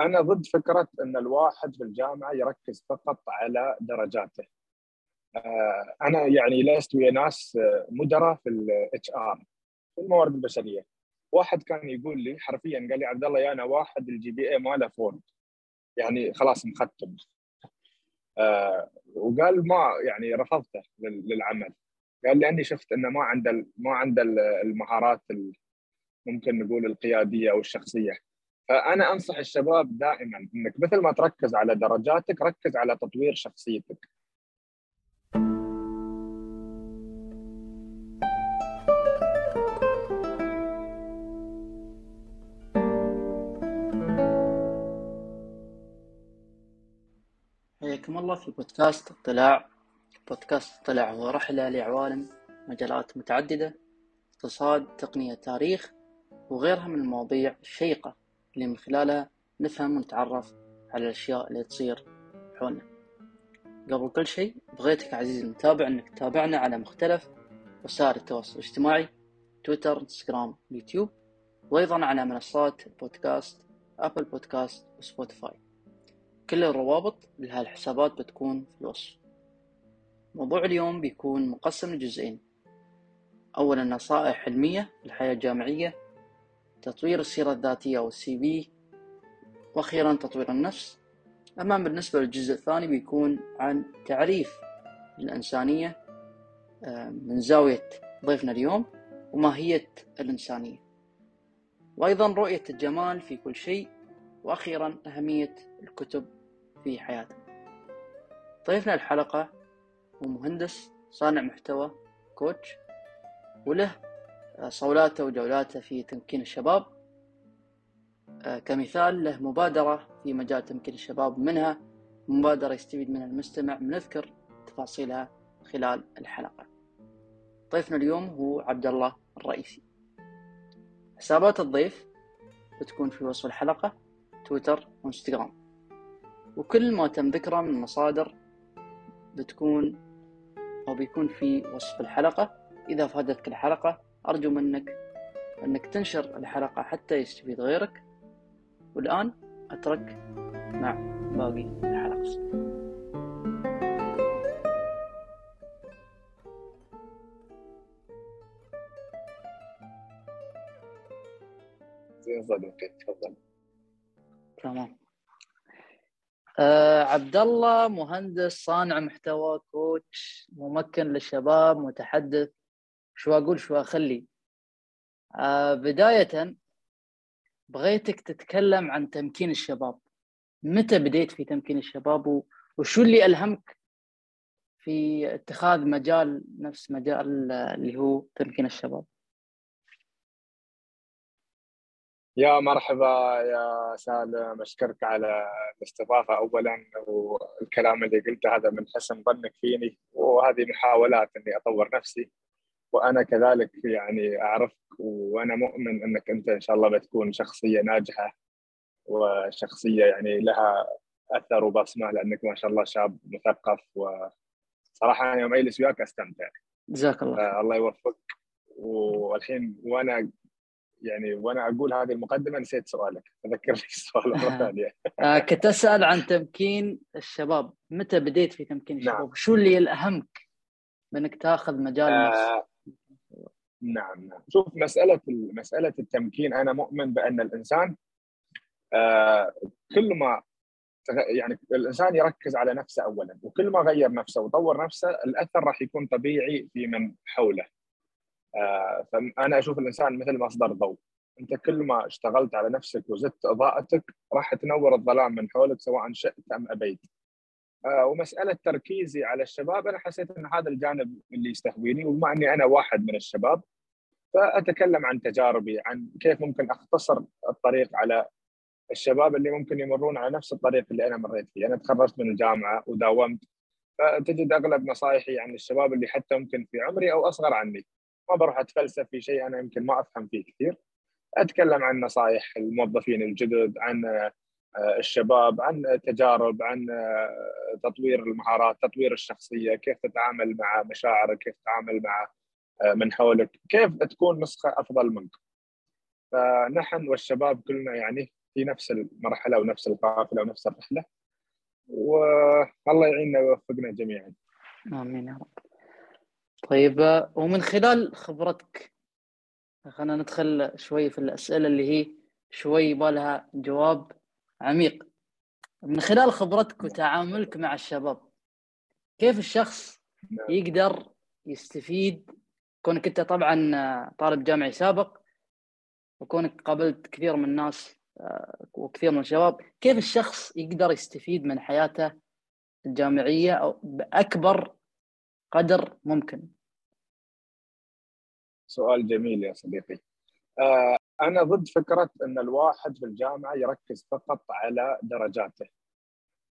أنا ضد فكرة إن الواحد في الجامعة يركز فقط على درجاته. آه، أنا يعني لست ويا ناس مدراء في ال HR في الموارد البشرية. واحد كان يقول لي حرفيا قال لي عبد الله يا أنا واحد ال GPA ماله four يعني خلاص مختم. آه وقال ما يعني رفضته للعمل. قال لاني شفت إنه ما عنده ما عنده المهارات ممكن نقول القيادية أو الشخصية. فأنا أنصح الشباب دائما إنك مثل ما تركز على درجاتك ركز على تطوير شخصيتك. حياكم الله في بودكاست اطلاع. بودكاست اطلاع هو رحلة لعوالم مجالات متعددة اقتصاد تقنية تاريخ وغيرها من المواضيع الشيقة. اللي من خلالها نفهم ونتعرف على الأشياء اللي تصير حولنا. قبل كل شيء بغيتك عزيزي المتابع أنك تتابعنا على مختلف وسائل التواصل الاجتماعي تويتر إنستغرام يوتيوب وأيضا على منصات بودكاست أبل بودكاست وسبوتيفاي. كل الروابط لهالحسابات بتكون في الوصف. موضوع اليوم بيكون مقسم لجزئين. أولا نصائح علمية في الحياة الجامعية. تطوير السيرة الذاتية أو السي في وأخيرا تطوير النفس. أما بالنسبة للجزء الثاني بيكون عن تعريف الإنسانية آه، من زاوية ضيفنا اليوم وماهية الإنسانية. وأيضا رؤية الجمال في كل شيء وأخيرا أهمية الكتب في حياتنا. ضيفنا الحلقة هو مهندس صانع محتوى كوتش وله صولاته وجولاته في تمكين الشباب. آه، كمثال له مبادرة في مجال تمكين الشباب منها مبادرة يستفيد منها المستمع بنذكر تفاصيلها خلال الحلقة. ضيفنا اليوم هو عبد الله الرئيسي. حسابات الضيف بتكون في وصف الحلقة تويتر وانستغرام. وكل ما تم ذكره من مصادر بتكون أو بيكون في وصف الحلقة. إذا فادتك الحلقة أرجو منك أنك تنشر الحلقة حتى يستفيد غيرك. والآن أترك مع باقي الحلقة. زين صديقي تفضل. تمام. آه عبد الله مهندس صانع محتوى كوتش ممكن للشباب متحدث. شو أقول شو أخلي؟ آه بداية بغيتك تتكلم عن تمكين الشباب. متى بديت في تمكين الشباب؟ وشو اللي ألهمك في اتخاذ مجال نفس مجال اللي هو تمكين الشباب؟ يا مرحبا يا سالم أشكرك على الاستضافة اولا والكلام اللي قلته هذا من حسن ظنك فيني وهذه محاولات إني أطور نفسي. وأنا كذلك يعني أعرفك وأنا مؤمن أنك أنت إن شاء الله بتكون شخصية ناجحة وشخصية يعني لها أثر وبصمة لأنك ما شاء الله شاب مثقف وصراحة أنا يوم أجلس وياك أستمتع. جزاك الله. الله يوفقك والحين وأنا يعني وأنا أقول هذه المقدمة نسيت سؤالك تذكرني السؤال مرة ثانية آه كنت أسأل عن تمكين الشباب متى بديت في تمكين الشباب نعم. شو اللي الاهمك بأنك تاخذ مجال آه نعم نعم. شوف مسألة مسألة التمكين أنا مؤمن بأن الإنسان آه كل ما يعني الإنسان يركز على نفسه اولا وكل ما غير نفسه وطور نفسه الأثر راح يكون طبيعي في من حوله. آه فانا أشوف الإنسان مثل مصدر ضوء. أنت كل ما اشتغلت على نفسك وزدت إضاءتك راح تنور الظلام من حولك سواء شئت أم أبيت. آه ومسألة تركيزي على الشباب أنا حسيت إن هذا الجانب اللي يستهويني وبما إني أنا واحد من الشباب فأتكلم عن تجاربي عن كيف ممكن أختصر الطريق على الشباب اللي ممكن يمرون على نفس الطريق اللي أنا مريت فيه، أنا تخرجت من الجامعة وداومت فتجد أغلب نصائحي عن الشباب اللي حتى ممكن في عمري أو أصغر عني، ما بروح أتفلسف في شيء أنا يمكن ما أفهم فيه كثير. أتكلم عن نصائح الموظفين الجدد، عن آه، الشباب، عن تجارب، عن آه، تطوير المهارات، تطوير الشخصية، كيف تتعامل مع مشاعرك، كيف تتعامل مع من حولك كيف تكون نسخة أفضل منك فنحن والشباب كلنا يعني في نفس المرحلة ونفس القافلة ونفس الرحلة والله يعيننا ويوفقنا جميعا. آمين يا رب. طيب ومن خلال خبرتك خلينا ندخل شوي في الأسئلة اللي هي شوي يبالها جواب عميق. من خلال خبرتك وتعاملك مع الشباب كيف الشخص نعم. يقدر يستفيد كونك أنت طبعا طالب جامعي سابق وكونك قابلت كثير من الناس آه، وكثير من الشباب كيف الشخص يقدر يستفيد من حياته الجامعية أو بأكبر قدر ممكن؟ سؤال جميل يا صديقي. آه، أنا ضد فكرة إن الواحد في الجامعة يركز فقط على درجاته.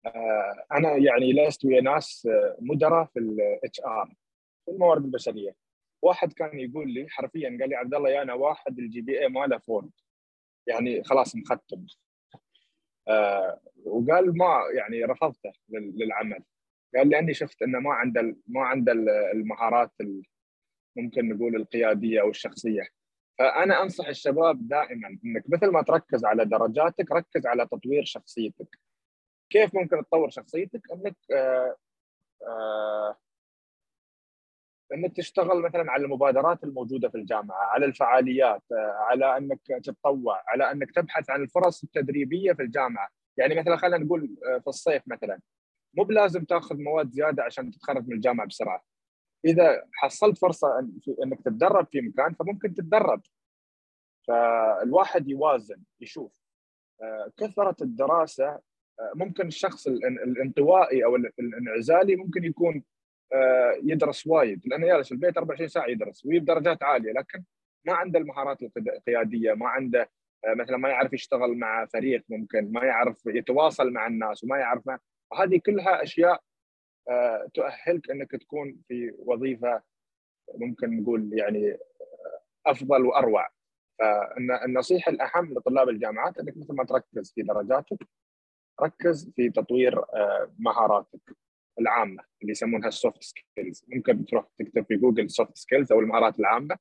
آه، أنا يعني لست ويا ناس مدراء في ال HR في الموارد البشرية. واحد كان يقول لي حرفيا قال لي عبد الله يا أنا واحد ال GPA ماله four يعني خلاص مختم آه وقال ما يعني رفضته للعمل. قال لاني شفت إنه ما عنده ما عنده المهارات ممكن نقول القيادية أو الشخصية. فأنا أنصح الشباب دائما إنك مثل ما تركز على درجاتك ركز على تطوير شخصيتك. كيف ممكن تطور شخصيتك؟ إنك آه آه إنك تشتغل مثلا على المبادرات الموجودة في الجامعة، على الفعاليات، على إنك تتطوع، على إنك تبحث عن الفرص التدريبية في الجامعة، يعني مثلا خلينا نقول آه، في الصيف مثلا مو بلازم تأخذ مواد زيادة عشان تتخرج من الجامعة بسرعة. إذا حصلت فرصة إنك تتدرب في مكان فممكن تتدرب. فالواحد يوازن يشوف آه، كثرة الدراسة آه، ممكن الشخص الانطوائي أو الانعزالي ممكن يكون آه، يدرس وايد لأنه جالس في البيت 24 ساعة يدرس ويجيب درجات عالية لكن ما عنده المهارات القيادية ما عنده آه، مثلا ما يعرف يشتغل مع فريق ممكن ما يعرف يتواصل مع الناس وما يعرف وهذه كلها أشياء آه، تؤهلك إنك تكون في وظيفة ممكن نقول يعني أفضل وأروع. فالنصيحه الأهم لطلاب الجامعات إنك مثل ما تركز في درجاتك ركز في تطوير مهاراتك. العامة اللي يسمونها ال soft skills ممكن تروح تكتب في جوجل soft skills أو المهارات العامة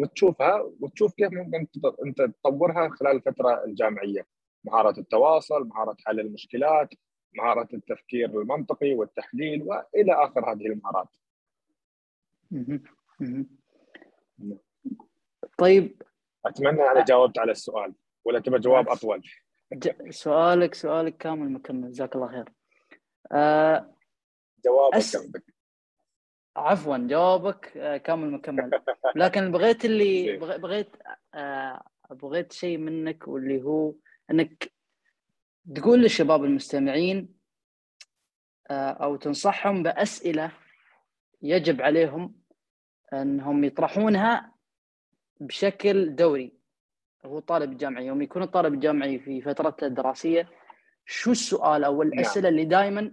وتشوفها وتشوف كيف ممكن أنت تطورها خلال الفترة الجامعية. مهاره التواصل مهاره حل المشكلات مهاره التفكير المنطقي والتحليل وإلى آخر هذه المهارات. طيب. أتمنى أنا جاوبت على السؤال. ولا تبغى جواب أطول؟ سؤالك سؤالك كامل مكمل. جزاك الله خير. آه جوابك أس... عفوا جوابك آه، كامل مكمل. لكن بغيت اللي بغيت آه، بغيت شيء منك واللي هو إنك تقول للشباب المستمعين آه، أو تنصحهم بأسئلة يجب عليهم إنهم يطرحونها بشكل دوري. هو طالب الجامعي يوم يكون الطالب الجامعي في فترته الدراسية شو السؤال أو الأسئلة نعم. اللي دائما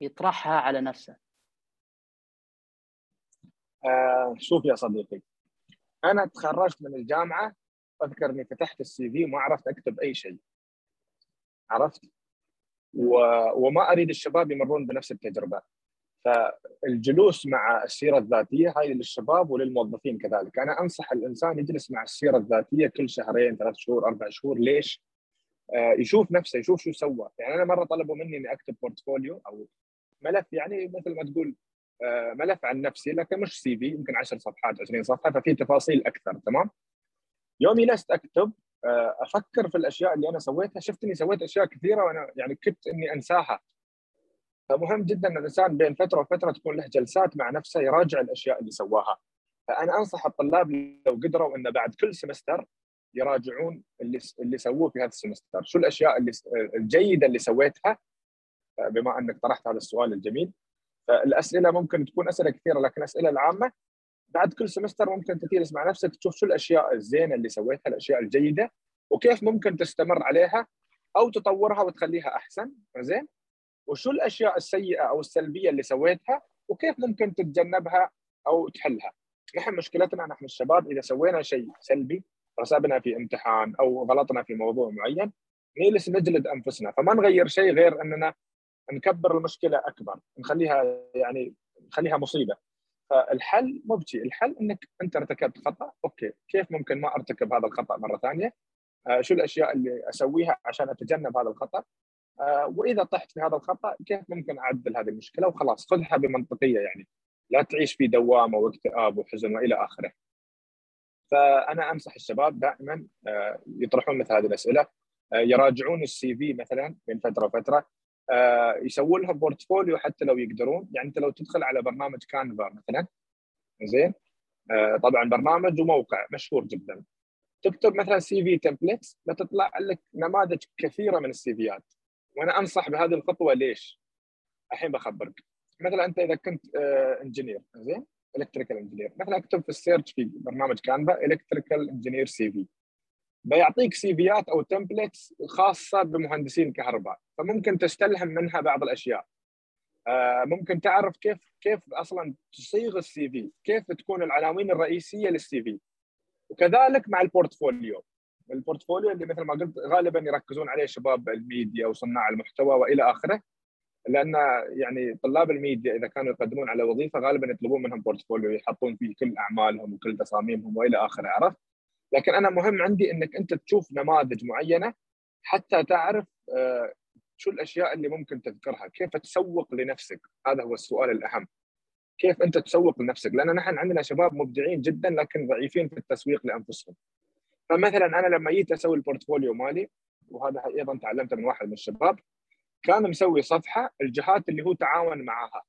يطرحها على نفسه. آه شوف يا صديقي أنا تخرجت من الجامعة أذكر إني فتحت السي في وما عرفت أكتب أي شيء. عرفت؟ و... وما أريد الشباب يمرون بنفس التجربة. فالجلوس مع السيرة الذاتية هاي للشباب وللموظفين كذلك. أنا أنصح الإنسان يجلس مع السيرة الذاتية كل شهرين ثلاث شهور أربع شهور. ليش؟ آه يشوف نفسه يشوف شو سوى. يعني أنا مرة طلبوا مني إني أكتب portfolio أو ملف يعني مثل ما تقول آه، ملف عن نفسي لكن مش CV يمكن 10 صفحات 20 صفحة ففي تفاصيل أكثر تمام؟ يوم جلست أكتب آه، أفكر في الأشياء اللي أنا سويتها. شفت اني سويت أشياء كثيرة وأنا يعني كنت إني أنساها. فمهم جدا أن الإنسان بين فترة وفترة تكون له جلسات مع نفسه يراجع الأشياء اللي سواها. فأنا أنصح الطلاب لو قدروا إنه بعد كل سمستر يراجعون اللي اللي سووه في هذا السمستر. شو الأشياء اللي الجيدة اللي سويتها بما أنك طرحت هذا السؤال الجميل. فالأسئلة ممكن تكون أسئلة كثيرة لكن الاسئله العامة بعد كل سمستر ممكن تجلس مع نفسك تشوف شو الأشياء الزينة اللي سويتها الأشياء الجيدة وكيف ممكن تستمر عليها أو تطورها وتخليها أحسن. زين؟ وشو الأشياء السيئة أو السلبية اللي سويتها وكيف ممكن تتجنبها أو تحلها. نحن مشكلتنا نحن الشباب إذا سوينا شيء سلبي رسبنا في امتحان أو غلطنا في موضوع معين نجلس نجلد أنفسنا. فما نغير شيء غير أننا نكبر المشكلة أكبر نخليها يعني نخليها مصيبة. فالحل مو بشيء الحل إنك أنت ارتكبت خطأ أوكي كيف ممكن ما أرتكب هذا الخطأ مرة ثانية؟ آه، شو الأشياء اللي أسويها عشان أتجنب هذا الخطأ؟ آه، وإذا طحت في هذا الخطأ كيف ممكن أعدل هذه المشكلة؟ وخلاص خذها بمنطقية يعني لا تعيش في دوامة واكتئاب وحزن وإلى آخره. فأنا أنصح الشباب دائما آه، يطرحون مثل هذه الأسئلة. يراجعون ال CV مثلا من فترة وفترة. يسوون لها portfolio حتى لو يقدرون. يعني أنت لو تدخل على برنامج كانفا مثلا زين؟ طبعا برنامج وموقع مشهور جدا. تكتب مثلا CV templates بتطلع لك نماذج كثيرة من ال CV يات وأنا أنصح بهذه الخطوة. ليش؟ الحين بخبرك. مثلا أنت إذا كنت engineer زين؟ electrical engineer مثلا أكتب في ال search في برنامج كانفا electrical engineer CV بيعطيك CV يات أو templates خاصة بمهندسين الكهرباء فممكن تستلهم منها بعض الأشياء. آه، ممكن تعرف كيف كيف أصلا تصيغ ال CV كيف تكون العناوين الرئيسية لل CV وكذلك مع ال portfolio. ال portfolio اللي مثل ما قلت غالبا يركزون عليه شباب الميديا وصناع المحتوى وإلى آخره لأن يعني طلاب الميديا إذا كانوا يقدمون على وظيفة غالبا يطلبون منهم portfolio يحطون فيه كل أعمالهم وكل تصاميمهم وإلى آخره عرفت؟ لكن أنا مهم عندي إنك أنت تشوف نماذج معينة حتى تعرف آه، شو الأشياء اللي ممكن تذكرها؟ كيف تسوق لنفسك؟ هذا هو السؤال الأهم. كيف أنت تسوق لنفسك؟ لأن نحن عندنا شباب مبدعين جدا لكن ضعيفين في التسويق لأنفسهم. فمثلا أنا لما جيت أسوي البورتفوليو مالي وهذا أيضا تعلمته من واحد من الشباب كان مسوي صفحة الجهات اللي هو تعاون معها.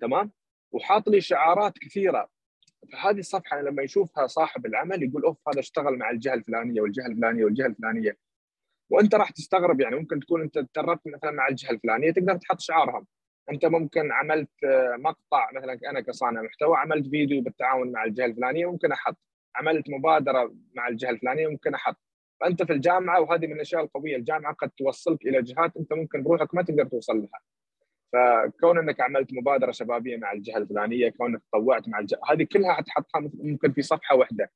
تمام؟ وحاط لي شعارات كثيرة فهذه الصفحة لما يشوفها صاحب العمل يقول أوف هذا اشتغل مع الجهة الفلانية والجهة الفلانية والجهة الفلانية وانت راح تستغرب يعني ممكن تكون انت تدربت مثلا مع الجهة الفلانية تقدر تحط شعارهم. انت ممكن عملت مقطع مثلا أنا كصانع محتوى عملت فيديو بالتعاون مع الجهة الفلانية ممكن أحط. عملت مبادرة مع الجهة الفلانية ممكن أحط. فأنت في الجامعة وهذه من الأشياء القوية الجامعة قد توصلك إلى جهات أنت ممكن بروحك ما تقدر توصل لها. فكون إنك عملت مبادرة شبابية مع الجهة الفلانية كونك تطوعت مع الجهة هذه كلها حتحطها ممكن في صفحة واحدة.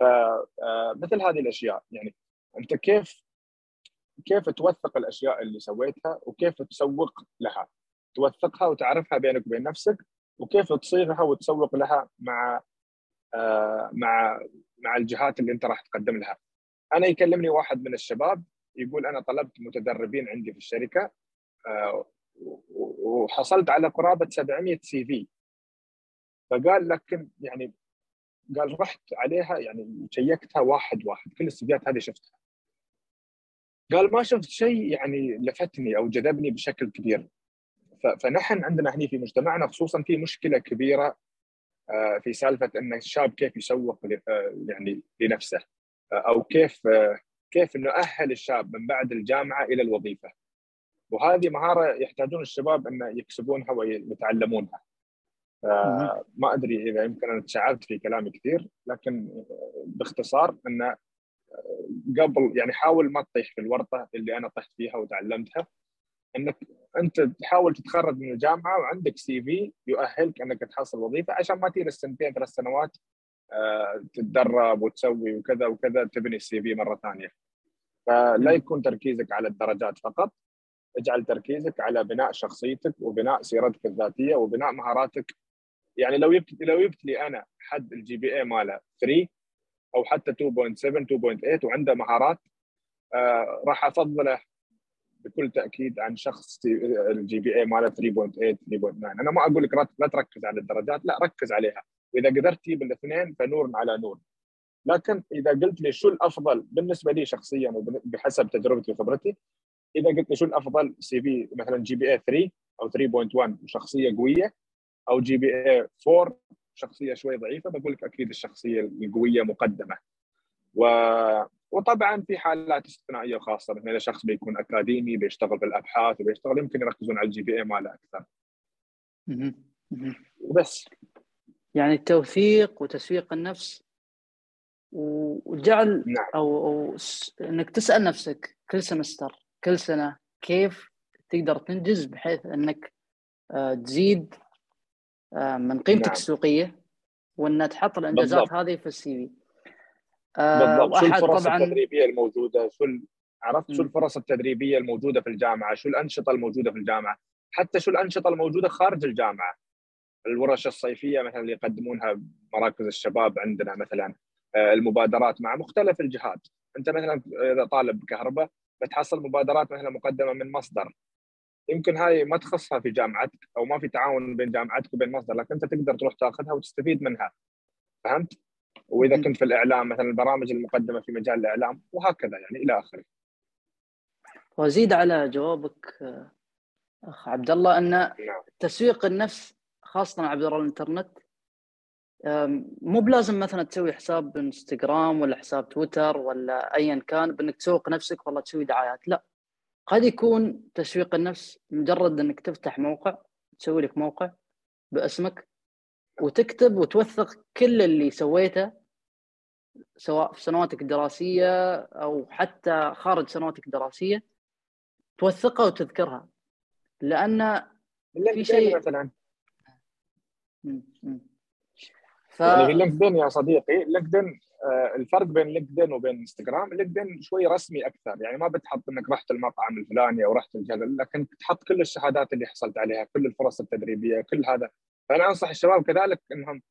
فمثل آه، هذه الأشياء. يعني أنت كيف كيف توثق الأشياء اللي سويتها وكيف تسوق لها. توثقها وتعرفها بينك وبين نفسك وكيف تصيغها وتسوق لها مع آه مع مع الجهات اللي انت راح تقدم لها. أنا يكلمني واحد من الشباب يقول أنا طلبت متدربين عندي في الشركة آه وحصلت على قرابة 700 سي في. فقال لكن يعني قال رحت عليها يعني شيكتها واحد واحد كل السيفيات هذه شفتها. قال ما شفت شيء يعني لفتني أو جذبني بشكل كبير. فنحن عندنا هنا في مجتمعنا خصوصا في مشكلة كبيرة آه، في سالفة إن الشاب كيف يسوق آه، يعني لنفسه آه، أو كيف كيف نؤهل الشاب من بعد الجامعة إلى الوظيفة. وهذه مهارة يحتاجون الشباب إن يكسبونها ويتعلمونها. ما أدري إذا يمكن أنا تشعبت في كلامي كثير لكن باختصار إن قبل يعني حاول ما تطيح في الورطة اللي أنا طحت فيها وتعلمتها. إنك أنت تحاول تتخرج من الجامعة وعندك سي في يؤهلك إنك تحصل وظيفة عشان ما تجلس سنتين ثلاث سنوات آه، تتدرب وتسوي وكذا وكذا تبني السي في مرة ثانية. فلا يكون تركيزك على الدرجات فقط. اجعل تركيزك على بناء شخصيتك وبناء سيرتك الذاتية وبناء مهاراتك. يعني لو جبت لو جبت لي أنا حد ال GPA ماله 3 أو حتى 2.7 2.8 وعنده مهارات آه راح أفضله بكل تأكيد عن شخص ال GPA ماله 3.8 3.9 أنا ما أقول لك لا تركز على الدرجات لا ركز عليها. وإذا قدرت تجيب الاثنين فنور على نور. لكن إذا قلت لي شو الأفضل بالنسبة لي شخصيا وبحسب تجربتي وخبرتي إذا قلت لي شو الأفضل CV مثلا GPA 3 أو 3.1 وشخصيه قوية أو GPA 4 شخصية شوي ضعيفة بقول لك أكيد الشخصية القوية مقدمة و... وطبعا في حالات استثنائيه خاصة مثلا إذا شخص بيكون أكاديمي بيشتغل بالأبحاث وبيشتغل يمكن يركزون على ال GPA ماله أكثر. بس يعني التوثيق وتسويق النفس وجعل نعم. أو أو إنك تسأل نفسك كل semester كل سنة كيف تقدر تنجز بحيث إنك آه، تزيد من قيمتك نعم. السوقية وأن تحط الإنجازات بالضبط. هذه في السي في. آه، بالضبط. شو الفرص طبعا التدريبية الموجودة؟ شو عرفت شو الفرص التدريبية الموجودة في الجامعة؟ شو الأنشطة الموجودة في الجامعة؟ حتى شو الأنشطة الموجودة خارج الجامعة؟ الورش الصيفية مثلا اللي يقدمونها مراكز الشباب عندنا مثلا المبادرات مع مختلف الجهات. أنت مثلا إذا طالب كهرباء بتحصل مبادرات مثلا مقدمة من مصدر. يمكن هاي ما تخصها في جامعتك أو ما في تعاون بين جامعتك وبين مصدر لكن أنت تقدر تروح تاخذها وتستفيد منها فهمت؟ وإذا كنت في الإعلام مثلا البرامج المقدمة في مجال الإعلام وهكذا يعني إلى آخره. وأزيد على جوابك أخ عبد الله أن نعم. تسويق النفس خاصة عبر الإنترنت مو بلازم مثلا تسوي حساب انستغرام ولا حساب تويتر ولا ايا كان بإنك تسوق نفسك والله تسوي دعايات لا قد يكون تسويق النفس مجرد إنك تفتح موقع تسوي لك موقع باسمك وتكتب وتوثق كل اللي سويته سواء في سنواتك الدراسية أو حتى خارج سنواتك الدراسية توثقها وتذكرها. لأن في شيء مثلا. ف... يعني لينكدين يا صديقي لينكدين الفرق بين لينكدين وبين إنستغرام لينكدين شوي رسمي أكثر يعني ما بتحط إنك رحت المطعم الفلاني أو رحت الجبل لكن تحط كل الشهادات اللي حصلت عليها كل الفرص التدريبية كل هذا. فأنا أنصح الشباب كذلك إنهم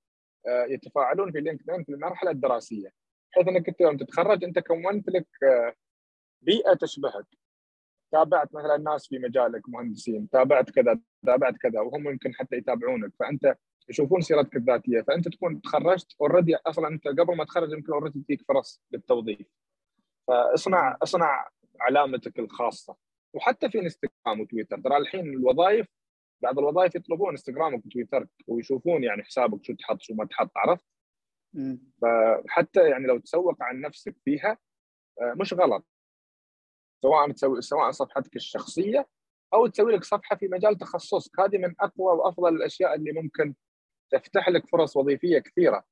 آه يتفاعلون في لينكدين في المرحلة الدراسية بحيث إنك أنت يوم تتخرج أنت كونت لك آه بيئة تشبهك. تابعت مثلا ناس في مجالك مهندسين تابعت كذا تابعت كذا وهم يمكن حتى يتابعونك فأنت يشوفون سيرتك الذاتية فأنت تكون تخرجت already أصلا أنت قبل ما تخرج يمكن already تجيك فرص للتوظيف فاصنع اصنع علامتك الخاصة. وحتى في انستغرام وتويتر ترى الحين الوظائف بعض الوظائف يطلبون انستغرامك وتويترك ويشوفون يعني حسابك شو تحط شو ما تحط عرفت؟ فحتى يعني لو تسوق عن نفسك فيها آه، مش غلط. سواء تسوي سواء صفحتك الشخصية أو تسوي لك صفحة في مجال تخصصك. هذه من أقوى وأفضل الأشياء اللي ممكن تفتح لك فرص وظيفية كثيرة.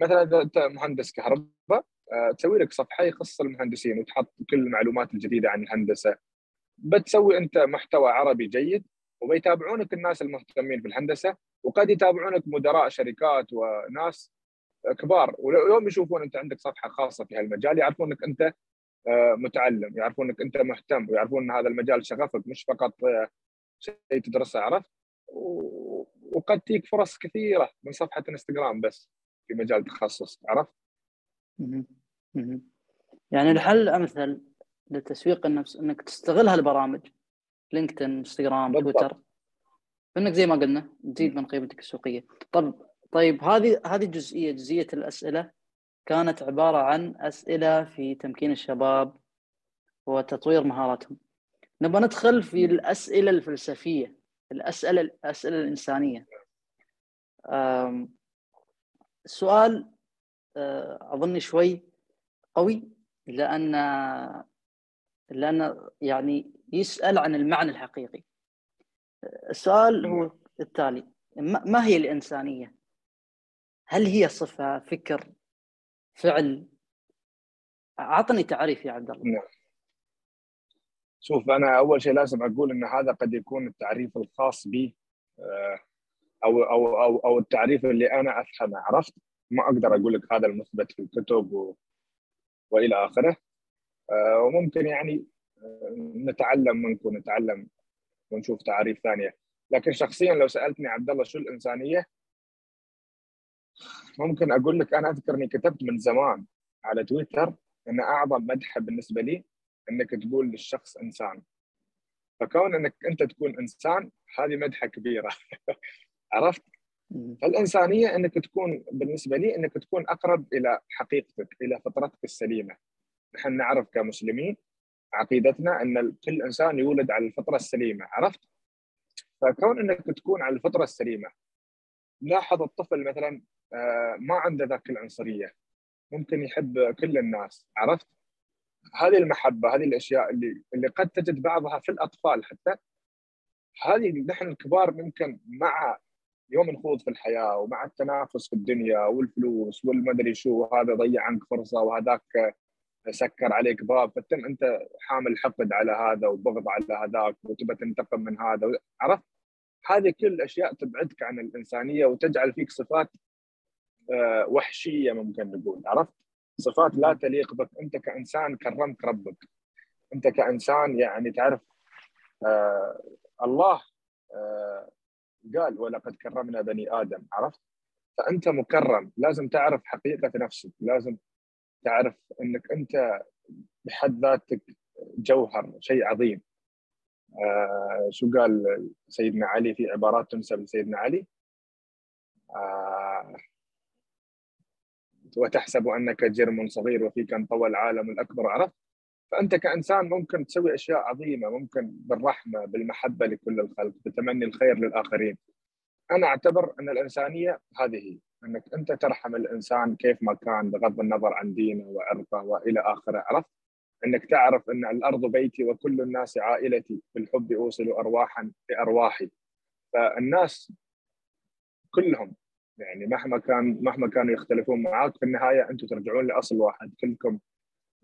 مثلا إذا أنت مهندس كهرباء آه، تسوي لك صفحة يخص المهندسين وتحط كل المعلومات الجديدة عن الهندسة. بتسوي أنت محتوى عربي جيد وبيتابعونك الناس المهتمين بالهندسة وقد يتابعونك مدراء شركات وناس كبار. ويوم يشوفون أنت عندك صفحة خاصة في هالمجال يعرفون أنك أنت آه، متعلم يعرفون أنك أنت مهتم ويعرفون إن هذا المجال شغفك مش فقط آه، شيء تدرسه عرفت. وقد تجيك فرص كثيرة من صفحة انستغرام بس في مجال تخصص عرفت؟ يعني الحل الامثل لتسويق النفس إنك تستغل هالبرامج لينكدين انستغرام تويتر. إنك زي ما قلنا تزيد من قيمتك السوقية. طب طيب هذه هذه جزئية جزئية الأسئلة كانت عبارة عن أسئلة في تمكين الشباب وتطوير مهاراتهم. نبغى ندخل في الأسئلة الفلسفية. الأسئلة الأسئلة الإنسانية. السؤال آه، أظن شوي قوي لأن لأن يعني يسأل عن المعنى الحقيقي. السؤال هو التالي ما هي الإنسانية؟ هل هي صفة فكر فعل؟ أعطني تعريف يا عبد الله. نعم. شوف أنا أول شيء لازم أقول إن هذا قد يكون التعريف الخاص بي آه، أو أو أو أو التعريف اللي أنا أفهمه. عرفت؟ ما أقدر أقول لك هذا المثبت في الكتب و... وإلى آخره. آه، وممكن يعني آه، نتعلم منك ونتعلم ونشوف تعاريف ثانية. لكن شخصيا لو سألتني عبد الله شو الإنسانية ممكن أقول لك أنا أذكر إني كتبت من زمان على تويتر إن أعظم مدح بالنسبة لي إنك تقول للشخص إنسان. فكون إنك أنت تكون إنسان هذه مدحة كبيرة. عرفت؟ فالإنسانية إنك تكون بالنسبة لي إنك تكون أقرب إلى حقيقتك إلى فطرتك السليمة. نحن نعرف كمسلمين عقيدتنا إن كل إنسان يولد على الفطرة السليمة. عرفت؟ فكون إنك تكون على الفطرة السليمة. لاحظ الطفل مثلا آه، ما عنده ذاك العنصرية. ممكن يحب كل الناس. عرفت؟ هذه المحبة هذه الأشياء اللي اللي قد تجد بعضها في الأطفال حتى هذه نحن الكبار ممكن مع يوم نخوض في الحياة ومع التنافس في الدنيا والفلوس والمدري شو هذا ضيع عنك فرصة وهذاك سكر عليك باب فتم أنت حامل حقد على هذا وبغض على هذاك وتبى تنتقم من هذا عرفت؟ هذه كل الأشياء تبعدك عن الإنسانية وتجعل فيك صفات آه، وحشية ممكن نقول عرفت؟ صفات لا تليق بك. أنت كإنسان كرمت ربك. أنت كإنسان يعني تعرف آه الله آه قال ولقد كرمنا بني آدم عرفت؟ فأنت مكرم. لازم تعرف حقيقة نفسك. لازم تعرف إنك أنت بحد ذاتك جوهر شيء عظيم. آه شو قال سيدنا علي في عبارات تنسب لسيدنا علي؟ آه وتحسب أنك جرم صغير وفيك انطوى العالم الأكبر عرفت؟ فأنت كإنسان ممكن تسوي أشياء عظيمة ممكن بالرحمة بالمحبة لكل الخلق بتمني الخير للآخرين. أنا أعتبر أن الإنسانية هذه أنك أنت ترحم الإنسان كيف ما كان بغض النظر عن دينه وعرقه وإلى آخره عرفت؟ أنك تعرف أن الأرض بيتي وكل الناس عائلتي بالحب أوصل ارواحا لأرواحي. فالناس كلهم يعني مهما كان مهما كانوا يختلفون معاك في النهاية أنتم ترجعون لأصل واحد. كلكم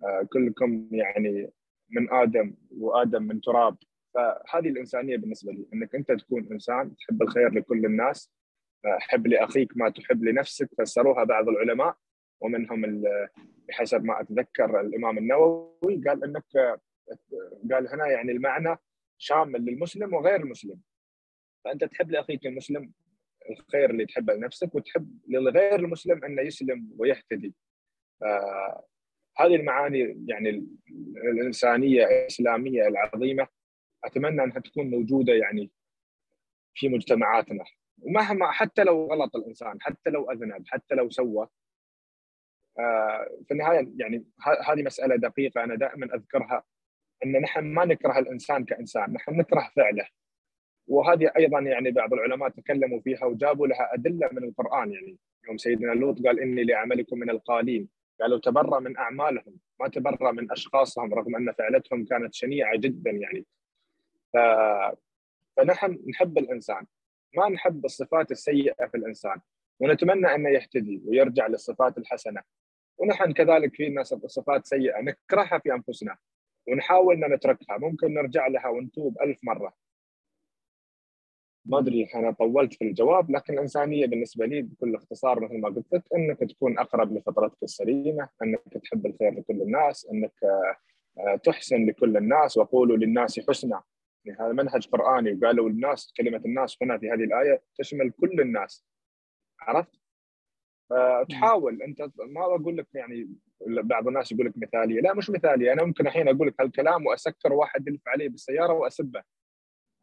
آه كلكم يعني من آدم وآدم من تراب. فهذه الإنسانية بالنسبة لي إنك أنت تكون إنسان تحب الخير لكل الناس آه، حب لأخيك ما تحب لنفسك فسروها بعض العلماء ومنهم بحسب ما أتذكر الإمام النووي قال إنك قال هنا يعني المعنى شامل للمسلم وغير المسلم. فأنت تحب لأخيك المسلم الخير اللي تحبه لنفسك وتحب للغير المسلم انه يسلم ويهتدي هذه المعاني يعني الإنسانية الإسلامية العظيمة أتمنى أنها تكون موجودة يعني في مجتمعاتنا ومهما حتى لو غلط الإنسان حتى لو أذنب حتى لو سوى آه، في النهاية يعني هذه مسألة دقيقة أنا دائما أذكرها أن نحن ما نكره الإنسان كإنسان، نحن نكره فعله. وهذه أيضا يعني بعض العلماء تكلموا فيها وجابوا لها أدلة من القرآن يعني. يوم سيدنا لوط قال إني لعملكم من القالين، قالوا تبرى من أعمالهم، ما تبرى من أشخاصهم رغم أن فعلتهم كانت شنيعة جدا يعني. ف... فنحن نحب الإنسان، ما نحب الصفات السيئة في الإنسان، ونتمنى أنه يهتدي ويرجع للصفات الحسنة. ونحن كذلك في صفات سيئة نكرهها في أنفسنا ونحاول إن نتركها. ممكن نرجع لها ونتوب ألف مرة. ما أدري أنا طولت في الجواب لكن الانسانيه بالنسبة لي بكل اختصار مثل ما قلت لك إنك تكون أقرب لفطرتك السليمة، إنك تحب الخير لكل الناس، إنك آه، تحسن لكل الناس وقولوا للناس حسنا. يعني هذا منهج قرآني وقالوا الناس كلمة الناس هنا في هذه الآية تشمل كل الناس. عرفت؟ فتحاول أنت ما بقول لك يعني بعض الناس يقول لك مثالية. لا مش مثالية. أنا ممكن الحين أقول لك هالكلام وأسكر واحد يلف عليه بالسيارة وأسبه.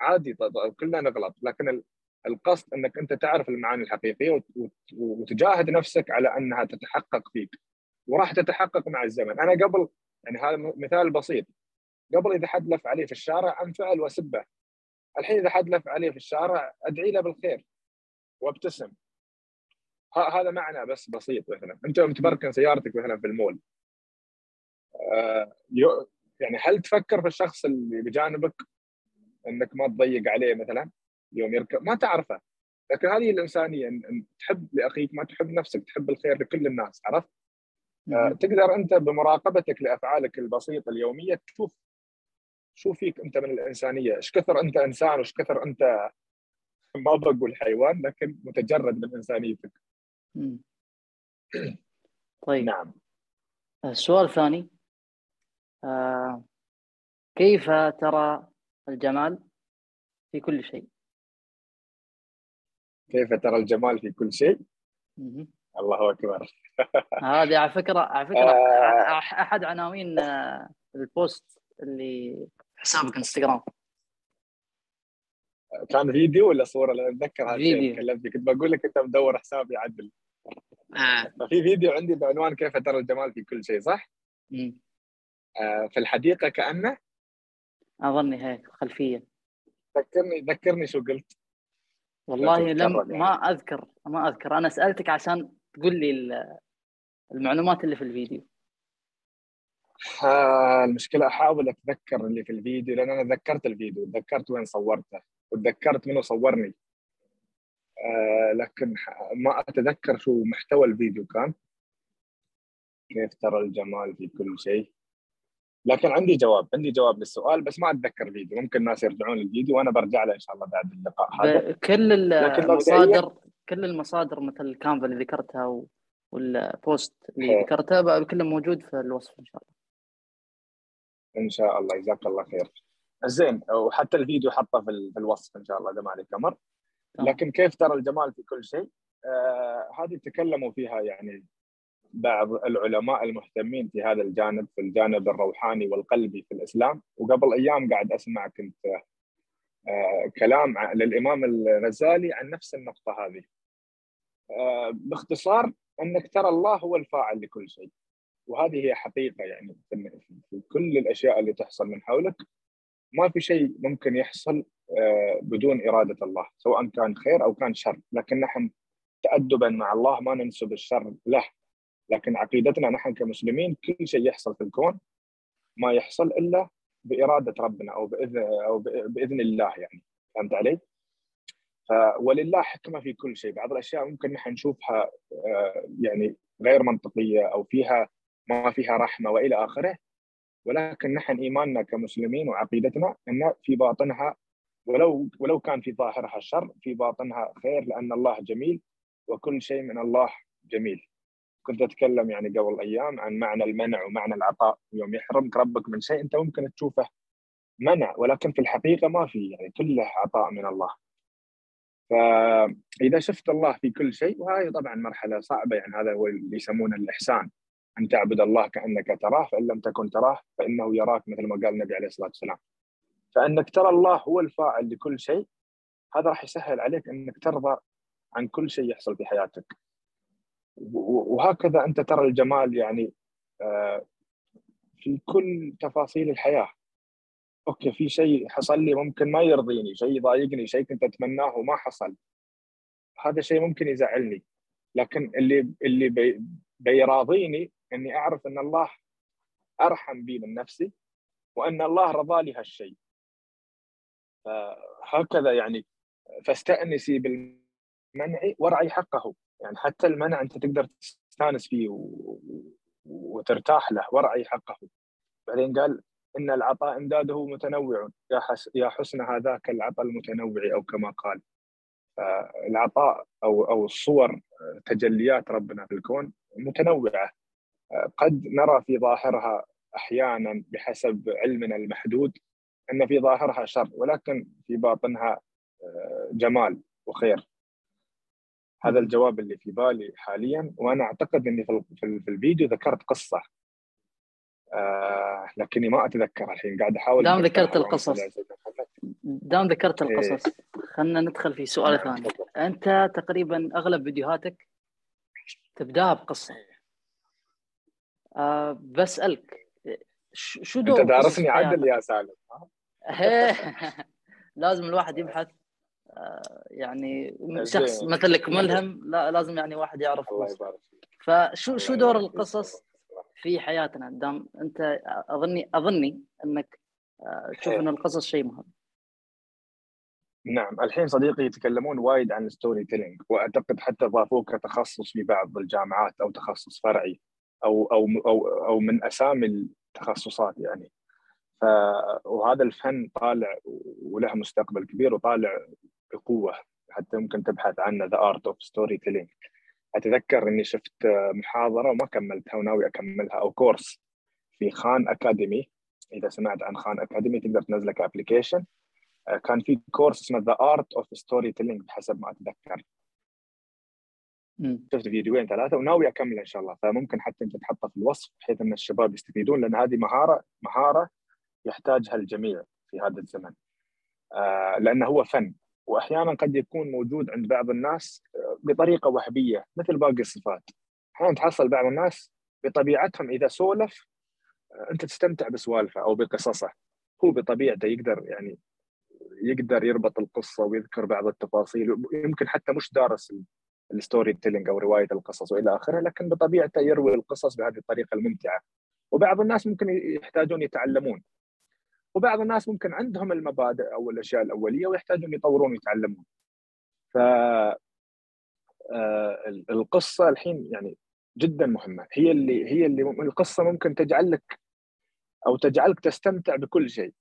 عادي كلنا نغلط لكن القصد إنك أنت تعرف المعاني الحقيقية وتجاهد نفسك على أنها تتحقق فيك وراح تتحقق مع الزمن. أنا قبل يعني هذا مثال بسيط قبل إذا حد لف علي في الشارع انفعل واسبه الحين إذا حد لف علي في الشارع أدعي له بالخير وابتسم. هذا معنى بس بسيط مثلا. أنت يوم تبركن سيارتك مثلا في المول آه يعني هل تفكر في الشخص اللي بجانبك إنك ما تضيق عليه مثلا يوم يركب ما تعرفه. لكن هذه الإنسانية ان تحب لأخيك ما تحب نفسك تحب الخير لكل الناس عرفت؟ آه تقدر أنت بمراقبتك لأفعالك البسيطة اليومية تشوف شو فيك أنت من الإنسانية، إيش كثر أنت إنسان وإيش كثر أنت ما بقول حيوان لكن متجرد من انسانيتك. طيب. نعم. السؤال الثاني آه كيف ترى الجمال في كل شيء؟ كيف ترى الجمال في كل شيء؟ الله أكبر هذه على فكرة على فكرة آه. أحد عناوين آه، البوست اللي حسابك إنستغرام كان فيديو ولا صورة؟ لأن أتذكر هالشيء كلمتك كنت بقول لك أنت مدور حسابي عدل آه. ففي فيديو عندي بعنوان كيف ترى الجمال في كل شيء صح؟ آه في الحديقة كأنه أظني هيك خلفيه ذكرني ذكرني شو قلت. والله لم يعني. ما اذكر ما أذكر. أنا سألتك عشان تقول لي المعلومات اللي في الفيديو. المشكلة أحاول أتذكر اللي في الفيديو لأن أنا ذكرت الفيديو تذكرت وين صورته وتذكرت منو صورني. آه لكن ما أتذكر شو محتوى الفيديو كان. كيف ترى الجمال في كل شيء. لكن عندي جواب عندي جواب للسؤال بس ما أتذكر فيديو ممكن الناس يرجعون الفيديو وأنا برجع له إن شاء الله بعد اللقاء هذا. كل المصادر كل المصادر مثل الكانفا اللي ذكرتها وال post اللي ذكرتها كله موجود في الوصف إن شاء الله. إن شاء الله جزاك الله خير. زين وحتى الفيديو حطه في الوصف إن شاء الله إذا ما عليك أمر. لكن كيف ترى الجمال في كل شيء؟ آه هذه تكلموا فيها يعني بعض العلماء المهتمين في هذا الجانب في الجانب الروحاني والقلبي في الإسلام. وقبل أيام قاعد أسمع كنت آه، كلام للإمام الغزالي عن نفس النقطة هذه. آه، باختصار أنك ترى الله هو الفاعل لكل شيء. وهذه هي حقيقة يعني في كل الأشياء اللي تحصل من حولك. ما في شيء ممكن يحصل آه، بدون إرادة الله سواء كان خير أو كان شر. لكن نحن تادبا مع الله ما ننسب الشر له. لكن عقيدتنا نحن كمسلمين كل شيء يحصل في الكون ما يحصل إلا بإرادة ربنا أو باذن أو بإذن الله يعني فهمت علي؟ ولله حكمة في كل شيء، بعض الأشياء ممكن نحن نشوفها آه، يعني غير منطقية أو فيها ما فيها رحمة وإلى آخره ولكن نحن إيماننا كمسلمين وعقيدتنا إن في باطنها ولو ولو كان في ظاهرها شر في باطنها خير لأن الله جميل وكل شيء من الله جميل. كنت أتكلم يعني قبل أيام عن معنى المنع ومعنى العطاء. يوم يحرمك ربك من شيء أنت ممكن تشوفه منع ولكن في الحقيقة ما في يعني كله عطاء من الله. فاذا شفت الله في كل شيء وهذه طبعا مرحلة صعبة يعني هذا هو اللي يسمونه الإحسان. أن تعبد الله كأنك تراه فإن لم تكن تراه فإنه يراك مثل ما قال النبي عليه الصلاة والسلام. فإنك ترى الله هو الفاعل لكل شيء هذا راح يسهل عليك إنك ترضى عن كل شيء يحصل في حياتك. وهكذا أنت ترى الجمال يعني آه، في كل تفاصيل الحياة. okay في شيء حصل لي ممكن ما يرضيني شيء يضايقني شيء كنت أتمناه وما حصل. هذا شيء ممكن يزعلني. لكن اللي اللي بي بيراضيني إني أعرف إن الله أرحم بي من نفسي وإن الله رضى لي هالشيء. هكذا يعني فاستأنسي بالمنع وارعي حقه. يعني حتى المنع أنت تقدر تستانس فيه و... وترتاح له وارعي حقه بعدين قال إن العطاء إمداده متنوع. يا حس... يا حسن هذاك العطاء المتنوع أو كما قال. العطاء أو أو الصور تجليات ربنا في الكون متنوعة. قد نرى في ظاهرها أحيانا بحسب علمنا المحدود إن في ظاهرها شر ولكن في باطنها جمال وخير. هذا الجواب اللي في بالي حاليا وأنا أعتقد إني في الفيديو ذكرت قصة. آه لكني ما أتذكر الحين. قاعد أحاول دام ذكرت القصص. دام ذكرت إيه. القصص خلينا ندخل في سؤال نعم، ثاني. أنت تقريبا أغلب فيديوهاتك تبدأها بقصة. آه بسألك شو دور أنت دارسني عدل يا سالم لازم الواحد يبحث. يعني شخص مثلك ملهم لا لازم يعني واحد يعرف الله يبارك فشو شو دور القصص في حياتنا؟ دام أنت اظني أظني إنك آه، تشوف إن القصص شيء مهم. نعم. الحين صديقي يتكلمون وايد عن ال storytelling وأعتقد حتى ضافوه كتخصص في بعض الجامعات أو تخصص فرعي أو أو أو أو من أسامي التخصصات يعني. ف وهذا الفن طالع وله مستقبل كبير وطالع بقوة حتى ممكن تبحث عنه the art of storytelling أتذكر إني شفت محاضرة وما كملتها وناوي أكملها أو course في خان أكاديمي. إذا سمعت عن خان أكاديمي تقدر تنزله ك application كان في course اسمه the art of storytelling بحسب ما أتذكر. شفت فيديوين ثلاثة وناوي اكمل إن شاء الله. فممكن حتى أنت تحطه في الوصف بحيث إن الشباب يستفيدون لأن هذه مهاره مهارة يحتاجها الجميع في هذا الزمن. آه لأنه هو فن. وأحيانا قد يكون موجود عند بعض الناس آه، بطريقة وهبية مثل باقي الصفات. أحيانا تحصل بعض الناس بطبيعتهم إذا سولف آه، أنت تستمتع بسوالفه أو بقصصه. هو بطبيعته يقدر يعني يقدر يربط القصة ويذكر بعض التفاصيل يمكن حتى مش دارس ال storytelling أو رواية القصص وإلى آخره لكن بطبيعته يروي القصص بهذه الطريقة الممتعة. وبعض الناس ممكن يحتاجون يتعلمون. وبعض الناس ممكن عندهم المبادئ أو الأشياء الأولية ويحتاجون يطورون ويتعلمون. ف آه، القصة الحين يعني جدا مهمة. هي اللي هي اللي القصة ممكن تجعل لك أو تجعلك تستمتع بكل شيء.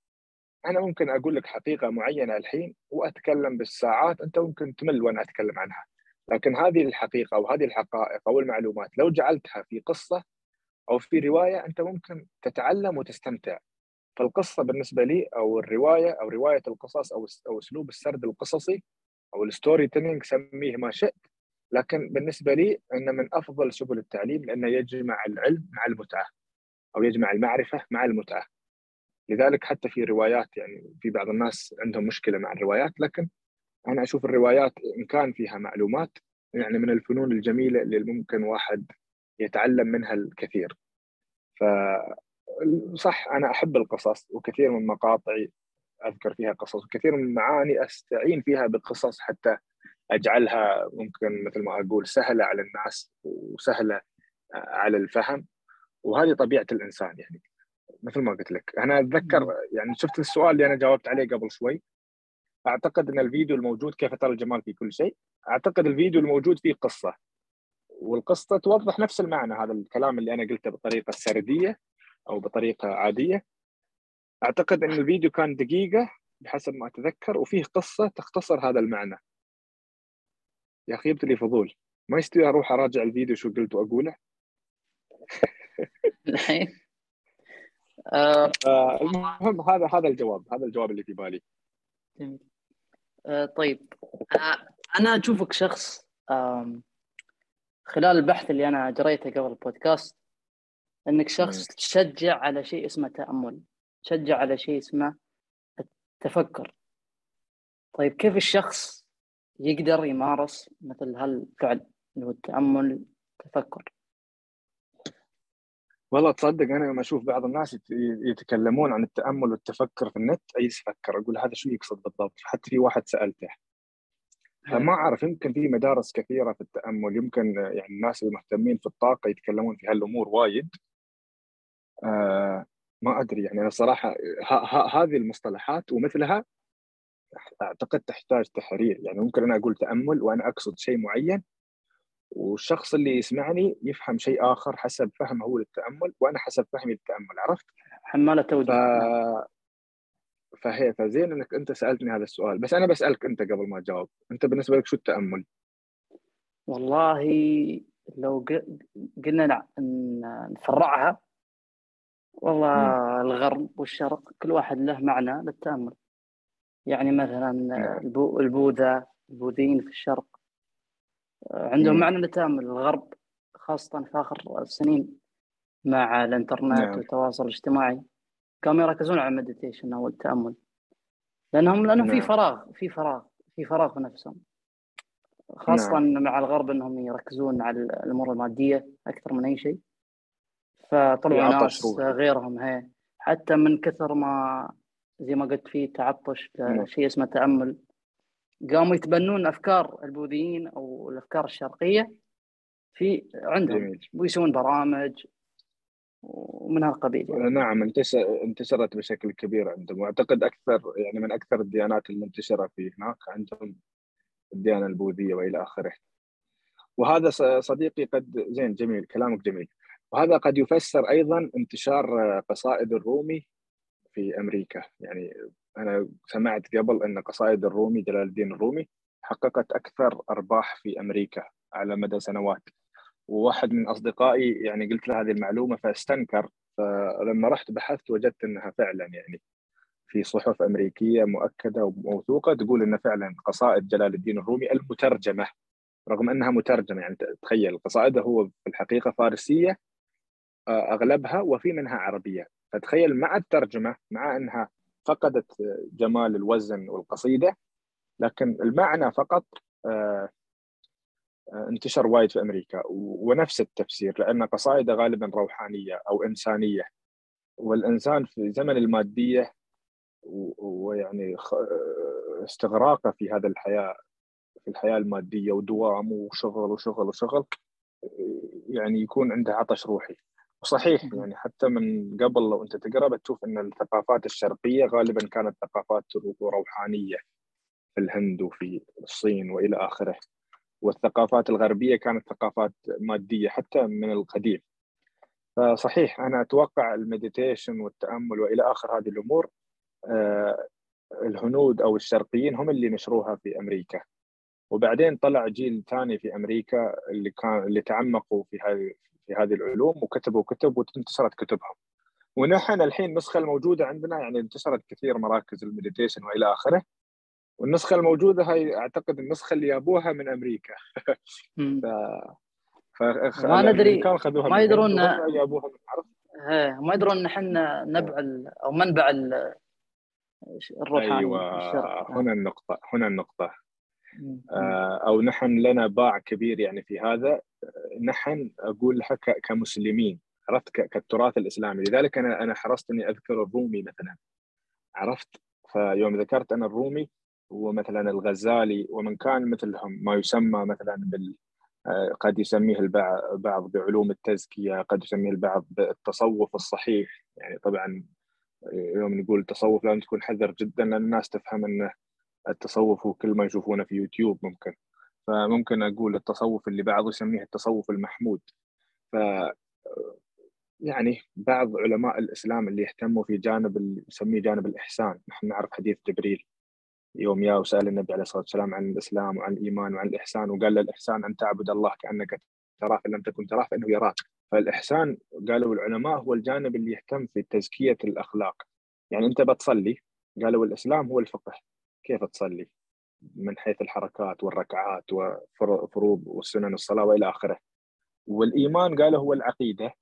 أنا ممكن أقول لك حقيقة معينة الحين وأتكلم بالساعات أنت ممكن تمل وأنا أتكلم عنها. لكن هذه الحقيقة أو هذه الحقائق أو المعلومات لو جعلتها في قصة أو في رواية أنت ممكن تتعلم وتستمتع. فالقصة بالنسبة لي أو الرواية أو رواية القصص أو أو أسلوب السرد القصصي أو ال storytelling سميه ما شئت لكن بالنسبة لي إنه من أفضل سبل التعليم لأنه يجمع العلم مع المتعة أو يجمع المعرفة مع المتعة. لذلك حتى في روايات يعني في بعض الناس عندهم مشكلة مع الروايات لكن أنا أشوف الروايات إن كان فيها معلومات يعني من الفنون الجميلة اللي ممكن واحد يتعلم منها الكثير. ف صح أنا أحب القصص وكثير من مقاطعي أذكر فيها قصص وكثير من المعاني أستعين فيها بقصص حتى أجعلها ممكن مثل ما أقول سهلة على الناس وسهلة على الفهم. وهذه طبيعة الإنسان يعني. مثل ما قلت لك أنا أتذكر يعني شفت السؤال اللي أنا جاوبت عليه قبل شوي. أعتقد إن الفيديو الموجود كيف ترى الجمال في كل شيء؟ أعتقد الفيديو الموجود فيه قصة. والقصة توضح نفس المعنى هذا الكلام اللي أنا قلته بطريقة سردية. أو بطريقة عادية. أعتقد ان الفيديو كان دقيقة بحسب ما أتذكر وفيه قصة تختصر هذا المعنى. يا أخي جبت لي فضول. ما يستوي أروح أراجع الفيديو شو قلت وأقوله؟ الحين. آه المهم هذا هذا الجواب هذا الجواب اللي في بالي. آه طيب. آه أنا أشوفك شخص خلال البحث اللي أنا جريته قبل البودكاست إنك شخص تشجع على شيء اسمه تأمل تشجع على شيء اسمه التفكر. طيب كيف الشخص يقدر يمارس مثل هالفعل اللي هو التأمل التفكر؟ والله تصدق أنا لما أشوف بعض الناس يتكلمون عن التأمل والتفكر في النت أي أفكر أقول هذا شو يقصد بالضبط؟ حتى في واحد سألته. فما أعرف يمكن في مدارس كثيرة في التأمل يمكن يعني الناس المهتمين في الطاقة يتكلمون في هالأمور وايد. آه ما أدري يعني أنا صراحة هذه المصطلحات ومثلها أعتقد تحتاج تحرير يعني ممكن أنا أقول تأمل وأنا أقصد شيء معين والشخص اللي يسمعني يفهم شيء آخر حسب فهمه هو للتأمل وأنا حسب فهمي للتأمل عرفت؟ حماله توجيه ف... فهي فزين إنك أنت سألتني هذا السؤال بس أنا بسألك أنت قبل ما اجاوب أنت بالنسبة لك شو التأمل؟ والله لو قلنا نفرعها والله م. الغرب والشرق كل واحد له معنى للتأمل يعني مثلا نعم. البوذا البوذيين في الشرق عندهم م. معنى للتأمل الغرب خاصة في آخر السنين مع الإنترنت نعم. والتواصل الاجتماعي كانوا يركزون على المديتيشن أو التأمل لأنهم لأنه في نعم. فراغ في فراغ في فراغ في نفسهم خاصة نعم. مع الغرب إنهم يركزون على الأمور المادية أكثر من أي شيء فطلعوا ناس غيرهم هي. حتى من كثر ما زي ما قلت في تعطش نعم. شيء اسمه تأمل قاموا يتبنون أفكار البوذيين أو الأفكار الشرقية في عندهم. ويسوون برامج ومن هالقبيل يعني. نعم انتشر انتشرت بشكل كبير عندهم. وأعتقد أكثر يعني من أكثر الديانات المنتشرة في هناك عندهم الديانة البوذية وإلى آخره. وهذا صديقي قد زين جميل كلامك جميل. وهذا قد يفسر أيضا انتشار قصائد الرومي في أمريكا. يعني أنا سمعت قبل أن قصائد الرومي جلال الدين الرومي حققت أكثر أرباح في أمريكا على مدى سنوات. وواحد من أصدقائي يعني قلت له هذه المعلومة فاستنكر فلما رحت بحثت وجدت إنها فعلا يعني في صحف أمريكية مؤكدة وموثوقة تقول إن فعلا قصائد جلال الدين الرومي المترجمة رغم إنها مترجمة. يعني تخيل قصائده هو في الحقيقة فارسية أغلبها وفي منها عربية. فتخيل مع الترجمة مع أنها فقدت جمال الوزن والقصيدة لكن المعنى فقط آه، آه، انتشر وايد في أمريكا ونفس التفسير لأن قصائده غالبا روحانية أو إنسانية. والإنسان في زمن المادية ويعني استغراقه في هذا الحياة في الحياة المادية ودوام وشغل وشغل وشغل يعني يكون عنده عطش روحي. وصحيح يعني حتى من قبل لو أنت تقرأ بتشوف إن الثقافات الشرقية غالبا كانت ثقافات روحانية في الهند وفي الصين وإلى آخره. والثقافات الغربية كانت ثقافات مادية حتى من القديم. فصحيح أنا أتوقع المديتيشن والتأمل وإلى آخر هذه الأمور آه، الهنود أو الشرقيين هم اللي نشروها في أمريكا. وبعدين طلع جيل ثاني في أمريكا اللي كان اللي تعمقوا في هذه في هذه العلوم وكتبوا كتب وانتشرت كتبهم. ونحن الحين النسخة الموجودة عندنا يعني انتشرت كثير مراكز المديتيشن وإلى آخره. والنسخة الموجودة هاي أعتقد النسخة اللي جابوها من أمريكا. ف... ما ندري خذوها ما يدرون جابوها من عرف ما يدرون إن إحنا نبع أو منبع الروحاني أيوه هنا النقطة هنا النقطة. أو نحن لنا باع كبير يعني في هذا. نحن أقول لها كمسلمين عرفت؟ كالتراث الإسلامي. لذلك أنا أنا حرصت إني أذكر الرومي مثلا عرفت؟ فيوم ذكرت أنا الرومي ومثلا الغزالي ومن كان مثلهم ما يسمى مثلا بال آه، قد يسميه البعض بعلوم التزكية قد يسميه البعض بالتصوف الصحيح. يعني طبعا يوم نقول التصوف لازم تكون حذر جدا لأن الناس تفهم إنه التصوف هو كل ما يشوفونه في يوتيوب ممكن. فممكن أقول التصوف اللي بعض يسميه التصوف المحمود. ف يعني بعض علماء الإسلام اللي يهتموا في جانب اللي جانب الإحسان، نحن نعرف حديث جبريل يوم يا وسأل النبي عليه الصلاة والسلام عن الإسلام وعن الإيمان وعن الإحسان وقال له الإحسان أن تعبد الله كأنك تراه فان لم تكن تراه فإنه يراك، فالإحسان قالوا العلماء هو الجانب اللي يهتم في تزكية الأخلاق، يعني أنت بتصلي قالوا الإسلام هو الفقه، كيف تصلي؟ من حيث الحركات والركعات وفروض والسنن الصلاة وإلى آخره. والإيمان قالوا هو العقيدة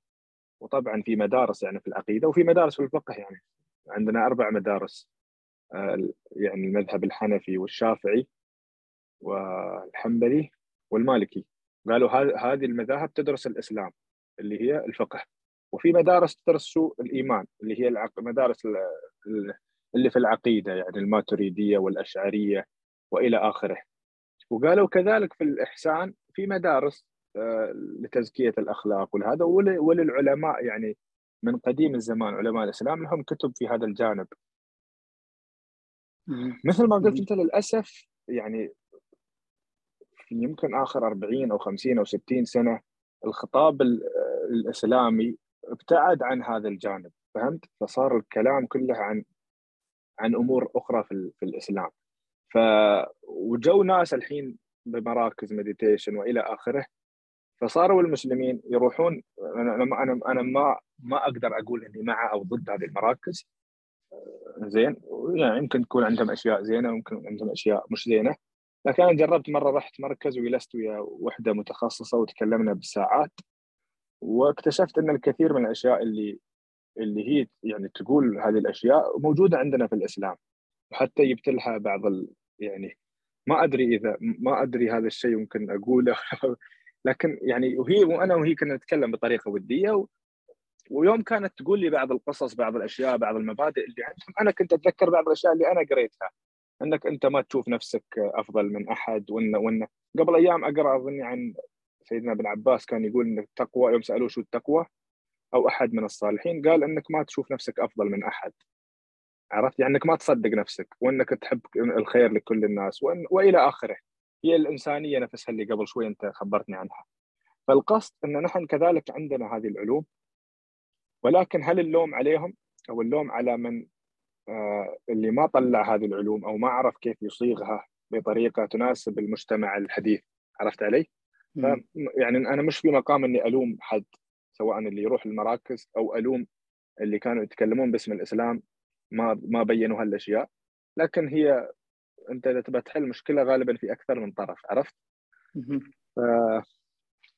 وطبعا في مدارس يعني في العقيدة وفي مدارس في الفقه يعني عندنا أربع مدارس يعني المذهب الحنفي والشافعي والحنبلي والمالكي قالوا هذه المذاهب تدرس الإسلام اللي هي الفقه وفي مدارس تدرس شو الإيمان اللي هي مدارس اللي في العقيدة يعني الماتريدية والأشعرية وإلى آخره. وقالوا كذلك في الإحسان في مدارس آه، لتزكية الأخلاق والهذا. وللعلماء يعني من قديم الزمان علماء الإسلام لهم كتب في هذا الجانب. مثل ما قلت أنت للأسف يعني يمكن آخر 40 أو 50 أو 60 سنة الخطاب الإسلامي ابتعد عن هذا الجانب فهمت؟ فصار الكلام كله عن عن أمور أخرى في, في الإسلام. ف وجو ناس الحين بمراكز مديتيشن وإلى آخره فصاروا المسلمين يروحون أنا أنا أنا ما ما أقدر أقول إني مع أو ضد هذه المراكز. زين. يعني يمكن تكون عندهم أشياء زينة ويمكن عندهم أشياء مش زينة. لكن أنا جربت مرة رحت مركز وجلست ويا وحدة متخصصة وتكلمنا بالساعات واكتشفت إن الكثير من الأشياء اللي اللي هي يعني تقول هذه الأشياء موجودة عندنا في الإسلام. وحتى جبت لها بعض ال يعني ما أدري اذا ما أدري هذا الشيء ممكن أقوله. لكن يعني وهي وأنا وهي كنا نتكلم بطريقة ودية و... ويوم كانت تقول لي بعض القصص بعض الأشياء بعض المبادئ اللي عندهم أنا كنت أتذكر بعض الأشياء اللي أنا قريتها. إنك أنت ما تشوف نفسك أفضل من أحد وان وان قبل أيام أقرأ أظني عن سيدنا ابن عباس كان يقول إن التقوى يوم سألوه شو التقوى أو أحد من الصالحين قال إنك ما تشوف نفسك أفضل من أحد. عرفت؟ يعني إنك ما تصدق نفسك وإنك تحب الخير لكل الناس وإن وإلى آخره. هي الإنسانية نفسها اللي قبل شوي أنت خبرتني عنها. فالقصد إن نحن كذلك عندنا هذه العلوم ولكن هل اللوم عليهم أو اللوم على من آه اللي ما طلع هذه العلوم أو ما عرف كيف يصيغها بطريقة تناسب المجتمع الحديث؟ عرفت علي؟ يعني أنا مش في مقام إني ألوم حد. سواء اللي يروح المراكز أو ألوم اللي كانوا يتكلمون باسم الإسلام ما ما بينوا هالأشياء لكن هي أنت إذا تبغى تحل مشكلة غالبا في أكثر من طرف عرفت؟ ف...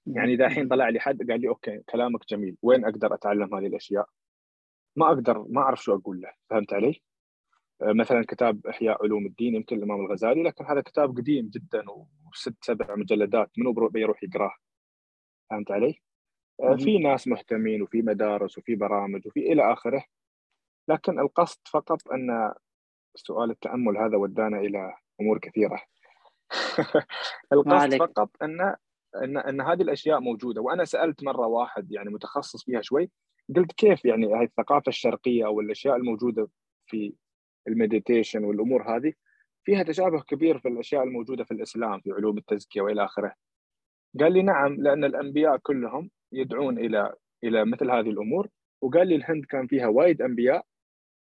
يعني إذا الحين طلع لي حد قال لي أوكي كلامك جميل وين أقدر أتعلم هذه الأشياء؟ ما أقدر ما أعرف شو أقول له فهمت علي؟ آه، مثلا كتاب إحياء علوم الدين يمكن الإمام الغزالي لكن هذا كتاب قديم جدا وست سبع مجلدات منو بيروح يقراه فهمت علي؟ في ناس مهتمين وفي مدارس وفي برامج وفي إلى آخره. لكن القصد فقط أن سؤال التأمل هذا ودانا إلى أمور كثيرة. القصد فقط أن أن أن هذه الأشياء موجودة. وأنا سألت مرة واحد يعني متخصص فيها شوي قلت كيف يعني هاي الثقافة الشرقية أو الأشياء الموجودة في المديتيشن والأمور هذه؟ فيها تشابه كبير في الأشياء الموجودة في الإسلام في علوم التزكية وإلى آخره. قال لي نعم لأن الأنبياء كلهم يدعون إلى إلى مثل هذه الأمور وقال لي الهند كان فيها وايد أنبياء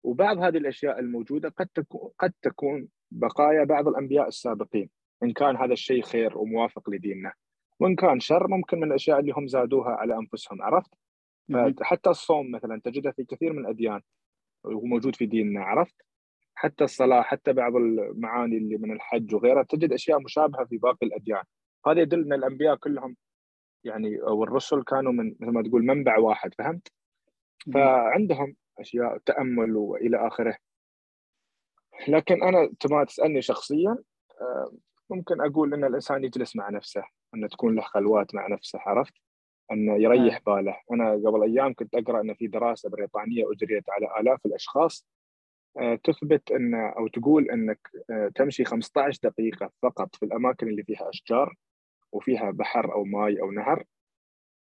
وبعض هذه الأشياء الموجودة قد تكون قد تكون بقايا بعض الأنبياء السابقين إن كان هذا الشيء خير وموافق لديننا وإن كان شر ممكن من الأشياء اللي هم زادوها على أنفسهم عرفت؟ حتى الصوم مثلا تجده في كثير من الأديان وهو موجود في ديننا عرفت؟ حتى الصلاة حتى بعض المعاني اللي من الحج وغيرها تجد أشياء مشابهة في باقي الأديان هذا يدل إن الأنبياء كلهم يعني أو الرسل كانوا من مثل ما تقول منبع واحد فهمت؟ فعندهم أشياء تأمل وإلى آخره لكن أنا تبغى تسألني شخصيا آه، ممكن أقول إن الإنسان يجلس مع نفسه إن تكون له خلوات مع نفسه عرفت؟ انه يريح نعم. باله، أنا قبل أيام كنت أقرأ إن في دراسة بريطانية أجريت على آلاف الأشخاص آه، تثبت إن أو تقول إنك آه، تمشي 15 دقيقة فقط في الأماكن اللي فيها أشجار وفيها بحر أو ماي أو نهر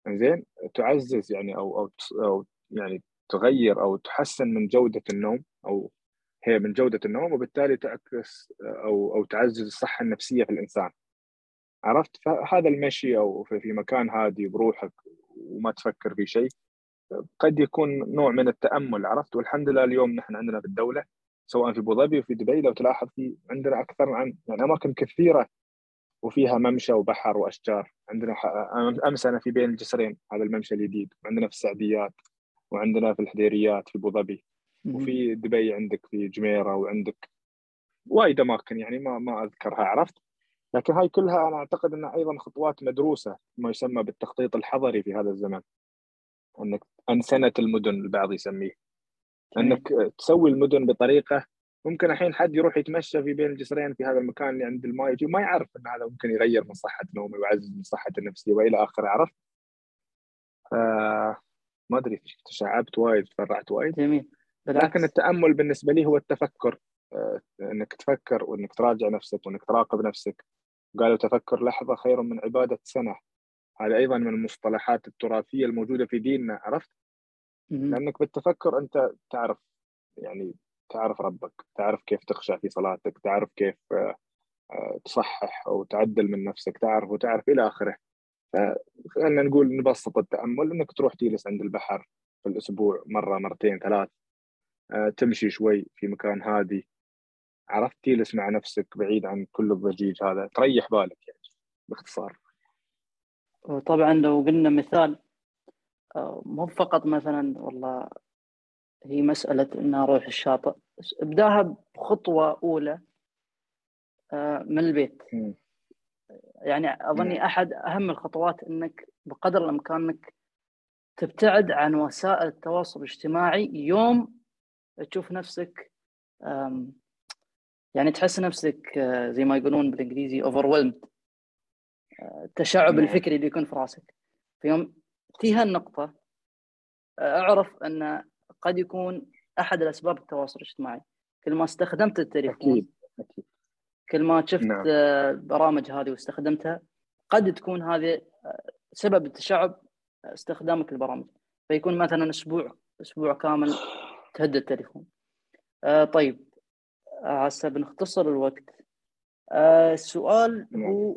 زين تعزز يعني أو أو أو يعني تغير أو تحسن من جودة النوم أو هي من جودة النوم وبالتالي تعكس أو أو تعزز الصحة النفسية في الإنسان. عرفت؟ فهذا المشي أو في مكان هادي بروحك وما تفكر في شيء قد يكون نوع من التأمل عرفت؟ والحمد لله اليوم نحن عندنا في الدولة سواء في أبو ظبي وفي دبي لو تلاحظ في عندنا أكثر عن يعني أماكن كثيرة وفيها ممشى وبحر وأشجار. عندنا أمس أنا في بين الجسرين هذا الممشى الجديد. وعندنا في السعديات وعندنا في الحديريات في أبو ظبي. وفي دبي عندك في جميرة وعندك وايد أماكن يعني ما ما أذكرها عرفت؟ لكن هاي كلها أنا أعتقد إنها أيضا خطوات مدروسة ما يسمى بالتخطيط الحضري في هذا الزمن. إنك انسنه المدن البعض يسميه. إنك تسوي المدن بطريقة ممكن الحين حد يروح يتمشى في بين الجسرين في هذا المكان اللي عند الماي يجي ما يعرف إن هذا ممكن يغير من صحة نومه ويعزز من صحته النفسية وإلى آخره عرفت؟ ف ما أدري تشعبت وايد تفرعت وايد جميل بالعكس. لكن التأمل بالنسبة لي هو التفكر آه، إنك تفكر وإنك تراجع نفسك وإنك تراقب نفسك قالوا تفكر لحظة خير من عبادة سنة هذا أيضا من المصطلحات التراثية الموجودة في ديننا عرفت؟ لأنك بالتفكر أنت تعرف يعني تعرف ربك تعرف كيف تخشع في صلاتك تعرف كيف آه، آه، تصحح أو تعدل من نفسك تعرف وتعرف إلى آخره. خلينا نقول نبسط التأمل إنك تروح تجلس عند البحر في الأسبوع مرة مرتين ثلاث. آه، تمشي شوي في مكان هادي. عرفت تجلس مع نفسك بعيد عن كل الضجيج هذا. تريح بالك يعني باختصار. طبعا لو قلنا مثال مو فقط مثلا والله هي مسألة إن أروح الشاطئ. إبداها بخطوة أولى آه، من البيت. يعني أظني أحد أهم الخطوات إنك بقدر الإمكان إنك تبتعد عن وسائل التواصل الاجتماعي يوم تشوف نفسك يعني تحس نفسك آه، زي ما يقولون بالإنجليزي overwhelmed. آه، التشعب الفكري اللي يكون في راسك. في يوم تي هالنقطة أعرف إن قد يكون أحد الأسباب التواصل الاجتماعي. كل ما استخدمت التليفون أكيد أكيد. كل ما شفت نعم. البرامج هذه واستخدمتها قد تكون هذه سبب التشعب استخدامك للبرامج. فيكون مثلا أسبوع أسبوع كامل تهد التليفون. آه طيب. هسه بنختصر الوقت. آه السؤال نعم. هو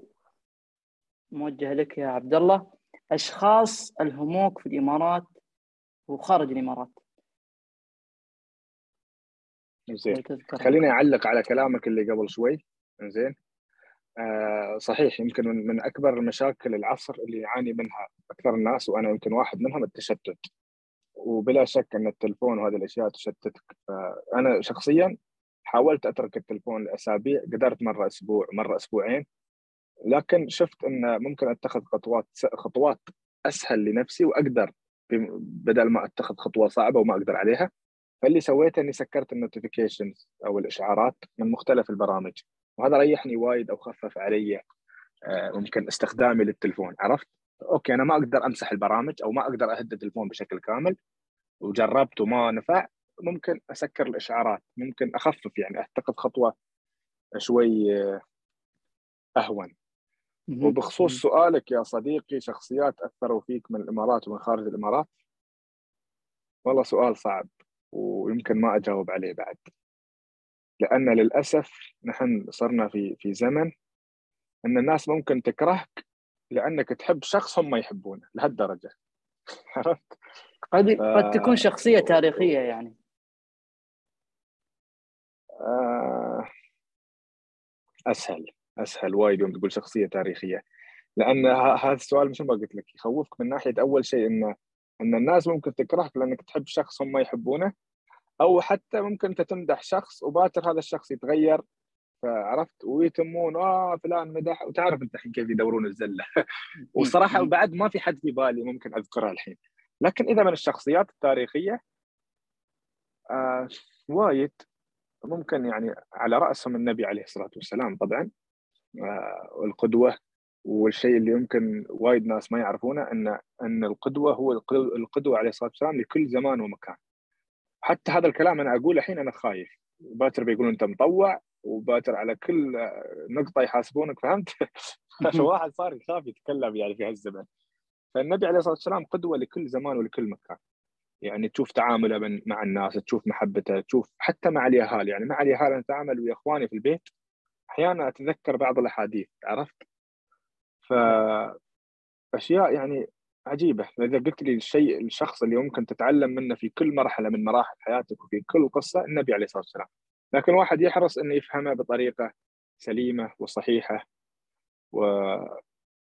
موجه لك يا عبد الله أشخاص الهموك في الإمارات وخارج الإمارات. زين. خليني أعلق على كلامك اللي قبل شوي. زين. آه صحيح يمكن من, من أكبر المشاكل العصر اللي يعاني منها أكثر الناس وأنا يمكن واحد منهم التشتت. وبلا شك إن التلفون وهذه الأشياء تشتتك. فانا شخصيا حاولت أترك التلفون لأسابيع قدرت مرة أسبوع مرة أسبوعين. لكن شفت إن ممكن أتخذ خطوات خطوات أسهل لنفسي وأقدر بدل ما أتخذ خطوة صعبة وما أقدر عليها. فاللي سويته إني سكرت النوتيفيكيشنز أو الإشعارات من مختلف البرامج. وهذا ريحني وايد أو خفف علي آه، ممكن استخدامي للتلفون عرفت؟ أوكي أنا ما أقدر أمسح البرامج أو ما أقدر اهد التلفون بشكل كامل وجربت وما نفع ممكن أسكر الإشعارات ممكن أخفف يعني اتخذ خطوة شوي آه، أهون. وبخصوص سؤالك يا صديقي شخصيات اثروا فيك من الإمارات ومن خارج الإمارات؟ والله سؤال صعب. ويمكن ما أجاوب عليه بعد. لأن للأسف نحن صرنا في في زمن إن الناس ممكن تكرهك لأنك تحب شخص هم يحبونه لهالدرجة. عرفت؟ قد ف... قد تكون شخصية تاريخية يعني. آه، أسهل أسهل وايد يوم تقول شخصية تاريخية. لأن هذا السؤال مثل ما قلت لك يخوفك من ناحية أول شيء إنه إن الناس ممكن تكرهك لأنك تحب شخص هم يحبونه أو حتى ممكن انت تمدح شخص وباكر هذا الشخص يتغير فعرفت؟ ويتمون آه فلان مدح. وتعرف أنت الحين كيف يدورون الزلة. والصراحه بعد ما في حد في بالي ممكن أذكرها الحين. لكن إذا من الشخصيات التاريخية آه وايد. ممكن يعني على رأسهم النبي عليه الصلاة والسلام طبعا. آه القدوه والشيء اللي يمكن وايد ناس ما يعرفونه إن إن القدوة هو القدوة عليه الصلاة والسلام لكل زمان ومكان. حتى هذا الكلام أنا اقوله الحين أنا خايف. باكر بيقولون أنت مطوع وباكر على كل نقطة يحاسبونك فهمت؟ فواحد صار يخاف يتكلم يعني في هالزمن. فالنبي عليه الصلاة والسلام قدوة لكل زمان ولكل مكان. يعني تشوف تعامله مع الناس تشوف محبته تشوف حتى مع اليهال. يعني مع اليهال أنا أتعامل ويا إخواني في البيت أحيانا أتذكر بعض الأحاديث عرفت؟ ف اشياء يعني عجيبة. إذا قلت لي الشيء الشخص اللي ممكن تتعلم منه في كل مرحلة من مراحل حياتك وفي كل قصة النبي عليه الصلاة والسلام. لكن واحد يحرص إنه يفهمه بطريقة سليمة وصحيحة و...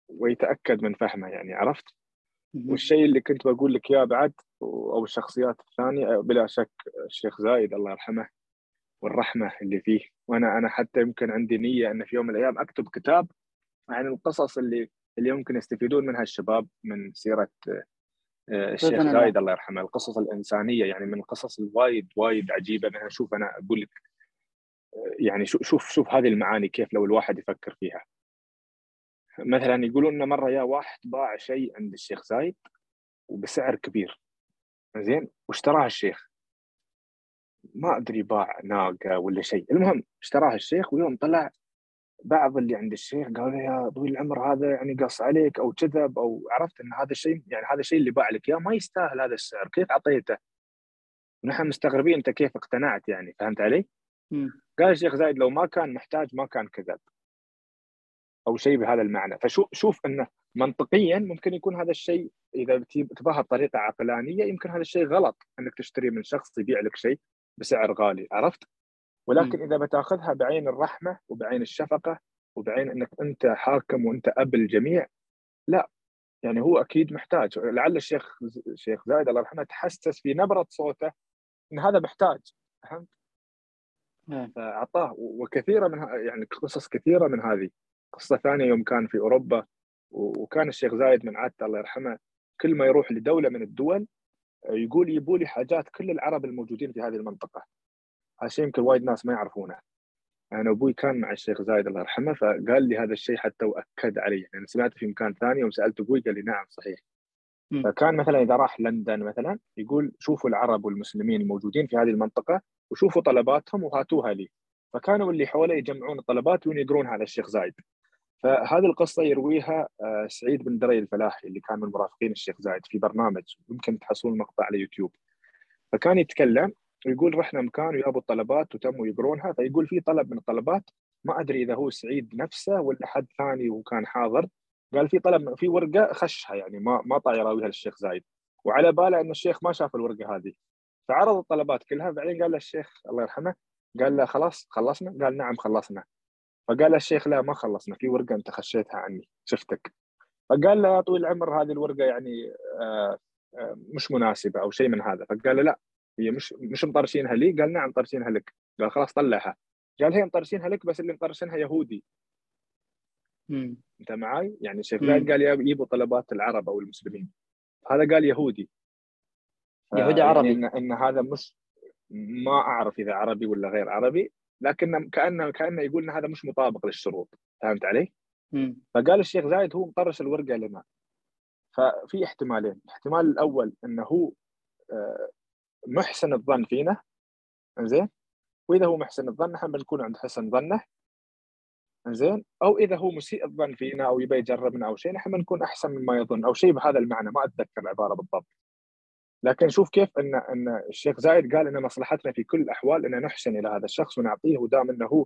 ويتأكد من فهمه يعني عرفت؟ والشيء اللي كنت بقول لك إياه بعد أو الشخصيات الثانية بلا شك الشيخ زايد الله يرحمه والرحمة اللي فيه. وأنا أنا حتى يمكن عندي نية ان في يوم من الأيام أكتب كتاب عن القصص اللي اللي يمكن يستفيدون منها الشباب من سيرة آه، الشيخ زايد الله. يرحمه القصص الإنسانية يعني من القصص الوايد وايد عجيبة. منها شوف أنا أقول لك آه، يعني شوف شوف هذه المعاني كيف لو الواحد يفكر فيها. مثلا يقولون انه مرة يا واحد باع شيء عند الشيخ زايد وبسعر كبير. زين؟ واشتراه الشيخ؟ ما أدري باع ناقة ولا شيء. المهم اشتراه الشيخ؟ ويوم طلع بعض اللي عند الشيخ قالوا يا طويل العمر هذا يعني قص عليك أو كذب أو عرفت إن هذا الشيء يعني هذا الشيء اللي باع لك إياه ما يستاهل هذا السعر كيف أعطيته؟ ونحن مستغربين أنت كيف اقتنعت يعني فهمت علي؟ م. قال الشيخ زايد لو ما كان محتاج ما كان كذب أو شيء بهذا المعنى فشوف شوف إنه منطقيا ممكن يكون هذا الشيء إذا تباها بطريقة عقلانية يمكن هذا الشيء غلط إنك تشتري من شخص يبيع لك شيء بسعر غالي عرفت؟ ولكن إذا بتأخذها بعين الرحمة وبعين الشفقة وبعين إنك أنت حاكم وأنت أب الجميع لا. يعني هو أكيد محتاج. لعل الشيخ الشيخ زايد الله يرحمه تحسس في نبرة صوته إن هذا محتاج. فهمت؟ نعم. فأعطاه. وكثيرة من يعني قصص كثيرة من هذه. قصة ثانية يوم كان في أوروبا وكان الشيخ زايد من عادته الله يرحمه كل ما يروح لدولة من الدول يقول يبوا لي حاجات كل العرب الموجودين في هذه المنطقة. هذا الشيء يمكن وايد ناس ما يعرفونه. أنا أبوي كان مع الشيخ زايد الله يرحمه فقال لي هذا الشيء حتى وأكد علي. يعني سمعته في مكان ثاني يوم سألت أبوي قال لي نعم صحيح. م. فكان مثلا إذا راح لندن مثلا يقول شوفوا العرب والمسلمين الموجودين في هذه المنطقة وشوفوا طلباتهم وهاتوها لي. فكانوا اللي حوله يجمعون الطلبات وينقرونها على الشيخ زايد. فهذه القصة يرويها آه، سعيد بن دري الفلاحي اللي كان من مرافقين الشيخ زايد في برنامج يمكن تحصلون مقطع على يوتيوب. فكان يتكلم ويقول رحنا مكان ويابوا الطلبات وتموا يقرونها. فيقول في طلب من الطلبات ما أدري إذا هو سعيد نفسه ولا حد ثاني وكان حاضر. قال في طلب في ورقة خشها يعني ما ما طاع يراويها للشيخ زايد. وعلى باله أن الشيخ ما شاف الورقة هذه. فعرض الطلبات كلها بعدين قال له الشيخ الله يرحمه قال له خلاص خلصنا. قال نعم خلصنا. فقال الشيخ لا ما خلصنا في ورقة أنت خشيتها عني شفتك. فقال له يا طويل العمر هذه الورقة يعني آه، آه، مش مناسبة أو شيء من هذا. فقال له لا هي مش مش مطرشينها لي قال نعم مطرشينها لك. قال خلاص طلعها. قال هي مطرشينها لك بس اللي مطرشينها يهودي. مم. أنت معي يعني الشيخ زايد قال يجيبوا طلبات العرب أو المسلمين. هذا قال يهودي. يهودي عربي. يعني إن, إن هذا مش ما أعرف إذا عربي ولا غير عربي لكن كانه كانه يقول إن هذا مش مطابق للشروط. فهمت علي؟ مم. فقال الشيخ زايد هو مطرش الورقة لنا. ففي احتمالين. الاحتمال الأول إنه هو آه، محسن الظن فينا. زين وإذا هو محسن الظن نحن بنكون عند حسن ظنه. زين أو إذا هو مسيء الظن فينا أو يبي يجربنا أو شيء نحن بنكون أحسن مما يظن أو شيء بهذا المعنى ما أتذكر العبارة بالضبط. لكن شوف كيف إن إن الشيخ زايد قال إن مصلحتنا في كل الأحوال إن نحسن إلى هذا الشخص ونعطيه ودام إنه هو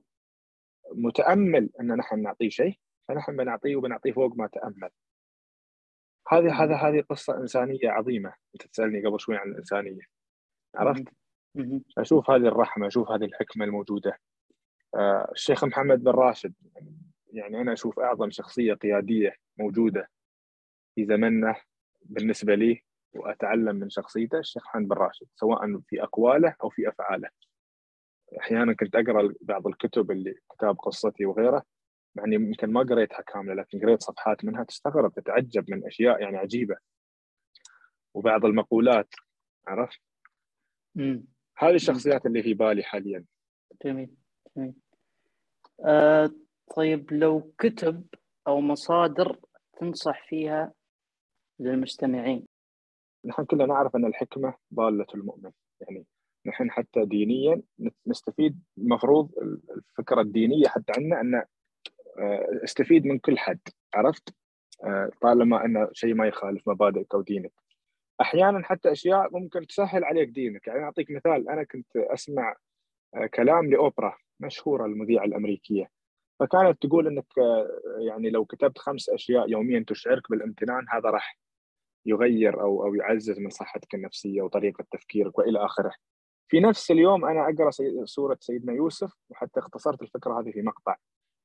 متأمل إن نحن نعطيه شيء فنحن بنعطيه وبنعطيه فوق ما تأمل. هذه هذا هذه قصة إنسانية عظيمة. أنت تسألني قبل شوي عن الإنسانية. عرفت؟ أشوف هذه الرحمة أشوف هذه الحكمة الموجودة آه الشيخ محمد بن راشد يعني أنا أشوف أعظم شخصية قيادية موجودة في زمننا بالنسبة لي وأتعلم من شخصيته الشيخ محمد بن راشد سواء في أقواله أو في أفعاله. أحيانا كنت أقرأ بعض الكتب اللي كتاب قصتي وغيره يعني يمكن ما قريتها كاملة لكن قريت صفحات منها تستغرب تتعجب من أشياء يعني عجيبة. وبعض المقولات عرفت؟ مم. هذه الشخصيات اللي في بالي حاليا. جميل جميل. آه طيب لو كتب أو مصادر تنصح فيها للمستمعين نحن كلنا نعرف أن الحكمة ضالة المؤمن يعني نحن حتى دينيا نستفيد المفروض الفكرة الدينية حتى عندنا أن آه، استفيد من كل حد عرفت آه، طالما أن شيء ما يخالف مبادئك أو دينك أحيانا حتى أشياء ممكن تسهل عليك دينك يعني أعطيك مثال أنا كنت أسمع آه، كلام لأوبرا مشهورة المذيعة الأمريكية فكانت تقول إنك يعني لو كتبت خمس أشياء يوميا تشعرك بالامتنان هذا راح يغير أو أو يعزز من صحتك النفسية وطريقة تفكيرك وإلى آخره. في نفس اليوم أنا أقرأ سورة سيدنا يوسف وحتى اختصرت الفكرة هذه في مقطع.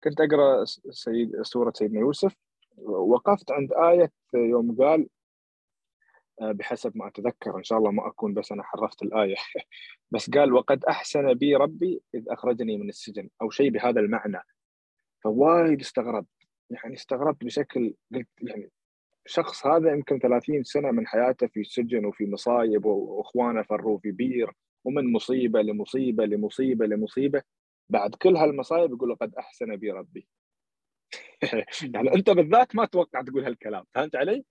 كنت أقرأ سيد سورة سيدنا يوسف وقفت عند آية يوم قال آه، بحسب ما أتذكر. إن شاء الله ما أكون بس أنا حرفت الآية. بس قال وقد أحسن بي ربي إذ أخرجني من السجن أو شيء بهذا المعنى. فوايد استغربت. يعني استغربت بشكل قلت يعني الشخص هذا يمكن 30 سنة من حياته في سجن وفي مصايب وإخوانه قطوه في بير ومن مصيبة لمصيبة لمصيبة لمصيبة. بعد كل هالمصايب يقول قد أحسن بي ربي. يعني أنت بالذات ما توقع تقول هالكلام. فهمت علي؟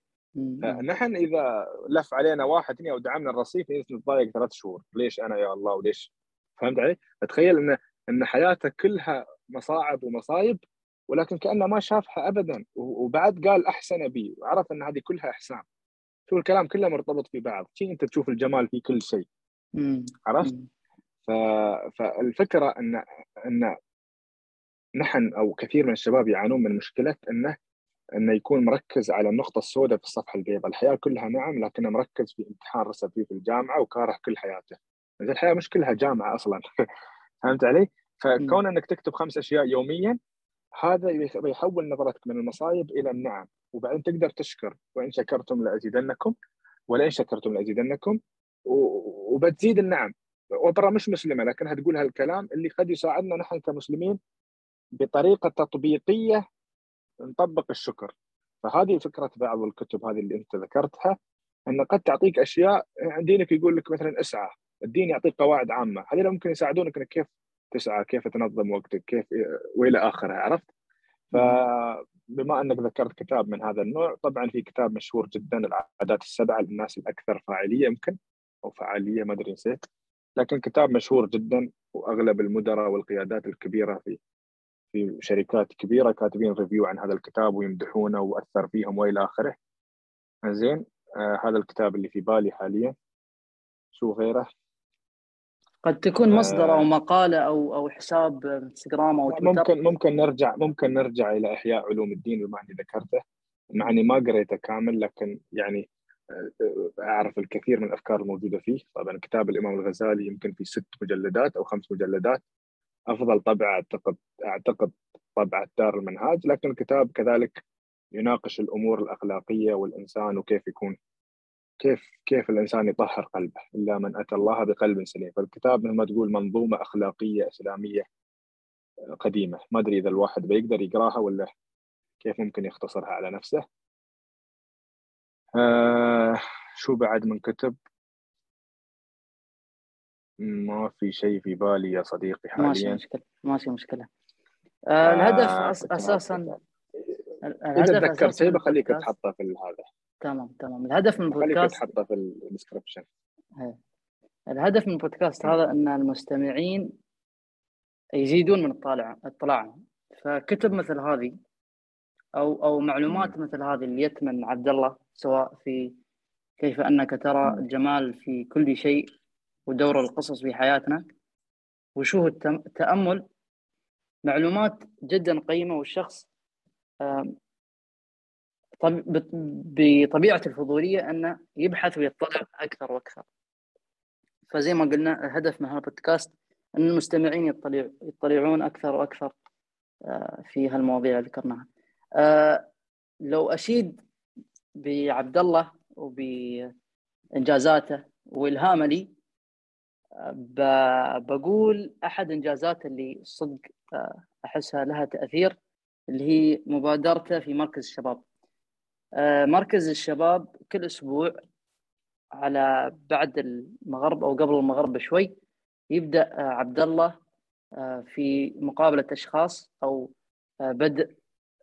نحن إذا لف علينا واحد اثنين أو دعمنا الرصيف نتضايق ثلاث شهور. ليش أنا يا الله؟ وليش؟ فهمت علي؟ فتخيل إن إن حياته كلها مصاعب ومصايب ولكن كأنه ما شافها ابدا. وبعد قال أحسن بي وعرف إن هذه كلها إحسان. شوف الكلام كله مرتبط في بعض. شيء أنت تشوف الجمال في كل شيء. عرفت؟ ف... فالفكرة إن إن نحن أو كثير من الشباب يعانون من مشكلة إنه إنه يكون مركز على النقطة السوداء في الصفحه البيضاء، الحياة كلها نعم لكنه مركز في امتحان رسب فيه في الجامعة وكاره كل حياته. الحياة مش كلها جامعة أصلا. فهمت علي؟ فكون إنك تكتب خمس أشياء يوميا هذا بيحول نظرتك من المصايب إلى النعم. وبعدين تقدر تشكر وإن شكرتم لأزيدنكم ولئن شكرتم لأزيدنكم وبتزيد النعم. اوبرا مش مسلمة لكنها تقول هالكلام اللي قد يساعدنا نحن كمسلمين بطريقة تطبيقية نطبق الشكر. فهذه فكرة بعض الكتب هذه اللي أنت ذكرتها إن قد تعطيك أشياء دينك يقول لك مثلا أسعى الدين يعطيك قواعد عامة. هذه ممكن يساعدونك إنك كيف تسعى كيف تنظم وقتك كيف وإلى آخره عرفت؟ فبما أنك ذكرت كتاب من هذا النوع طبعا في كتاب مشهور جدا العادات السبعة للناس الأكثر فاعلية يمكن أو فعاليه ما أدري نسيت. لكن كتاب مشهور جدا وأغلب المدراء والقيادات الكبيرة في في شركات كبيرة كاتبين ريفيو عن هذا الكتاب ويمدحونه وأثر فيهم وإلى آخره. زين آه هذا الكتاب اللي في بالي حاليا. شو غيره؟ قد تكون مصدر أو آه. مقالة أو أو حساب انستغرام أو تويتر ممكن ممكن نرجع ممكن نرجع إلى إحياء علوم الدين بما إني ذكرته. مع إني ما قريته كامل لكن يعني آه، أعرف الكثير من الأفكار الموجودة فيه. طبعا كتاب الإمام الغزالي يمكن في ست مجلدات أو خمس مجلدات. أفضل طبعة أعتقد أعتقد طبعة دار المنهاج لكن الكتاب كذلك يناقش الأمور الأخلاقية والإنسان وكيف يكون كيف كيف الإنسان يطهر قلبه إلا من أتى الله بقلب سليم. فالكتاب مثل ما تقول منظومة أخلاقية إسلامية قديمة. ما أدري إذا الواحد بيقدر يقراها ولا كيف ممكن يختصرها على نفسه. آه شو بعد من كتب؟ ما في شيء في بالي يا صديقي حاليا. ماشي مشكلة ماشي مشكلة. آه الهدف آه أساسا الهدف إذا تذكرت شيء بخليك تحطه في هذا. تمام تمام. الهدف من البودكاست تحطه في ال description. الهدف من البودكاست هذا أن المستمعين يزيدون من اطلاع اطلاعهم. فكتب مثل هذه أو أو معلومات مثل هذه اللي يتمن عبد الله سواء في كيف أنك ترى الجمال في كل شيء ودور القصص في حياتنا وشو التأمل. معلومات جدا قيمة والشخص بطبيعة الفضولية انه يبحث ويطلع أكثر وأكثر. فزي ما قلنا الهدف من هذا البودكاست أن المستمعين يطلع يطلعون أكثر وأكثر آه، في هالمواضيع اللي ذكرناها. لو أشيد بعبد الله وب انجازاته وإلهامه لي بقول أحد انجازاته اللي صدق آه، أحسها لها تأثير اللي هي مبادرته في مركز الشباب. آه، مركز الشباب كل أسبوع على بعد المغرب أو قبل المغرب بشوي يبدأ عبد الله في مقابلة أشخاص أو بدء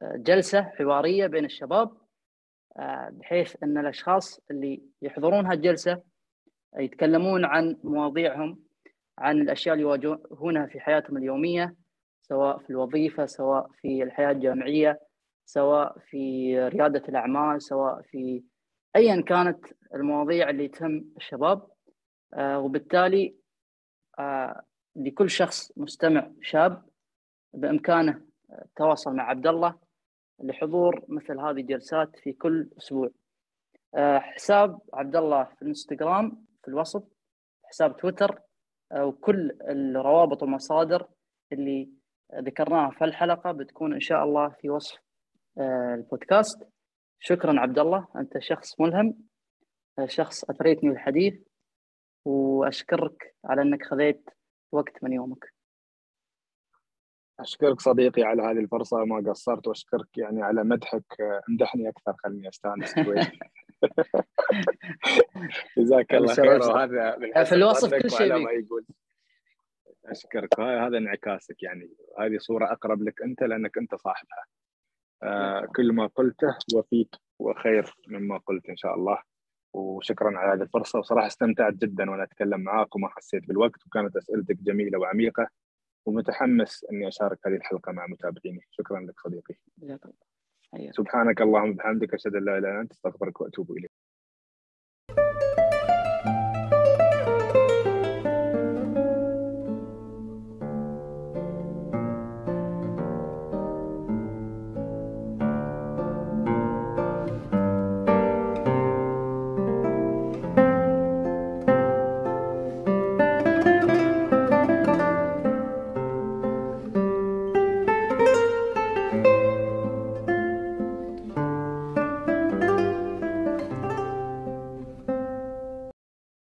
جلسة حوارية بين الشباب بحيث أن الأشخاص اللي يحضرون هالجلسة يتكلمون عن مواضيعهم عن الأشياء اللي يواجهونها في حياتهم اليومية سواء في الوظيفة سواء في الحياة الجامعية سواء في ريادة الأعمال سواء في ايا كانت المواضيع اللي تهم الشباب وبالتالي لكل شخص مستمع شاب بإمكانه التواصل مع عبد الله لحضور مثل هذه الجلسات في كل أسبوع. حساب عبد الله في الإنستغرام في الوصف حساب تويتر وكل الروابط والمصادر اللي ذكرناها في الحلقة بتكون إن شاء الله في وصف البودكاست. شكرا عبد الله أنت شخص ملهم شخص أثريتني بالحديث وأشكرك على أنك خذيت وقت من يومك أشكرك صديقي على هذه الفرصة ما قصرت وأشكرك يعني على مدحك امدحني أكثر خليني أستأنس شوي جزاك الله خير وهذا في الوصف كل شيء ما يقول. أشكرك. هذا انعكاسك يعني. هذه صورة أقرب لك أنت لأنك أنت صاحبها. آه كل ما قلته وفيك وخير مما قلت إن شاء الله. وشكرا على هذه الفرصة. وصراحة استمتعت جدا وأنا أتكلم معاك وما حسيت بالوقت وكانت أسئلتك جميلة وعميقة. ومتحمس أني أشارك هذه الحلقة مع متابعيني. شكرا لك صديقي. سبحانك اللهم وبحمدك أشهد أن لا إله إلا أنت أستغفرك وأتوب إليك.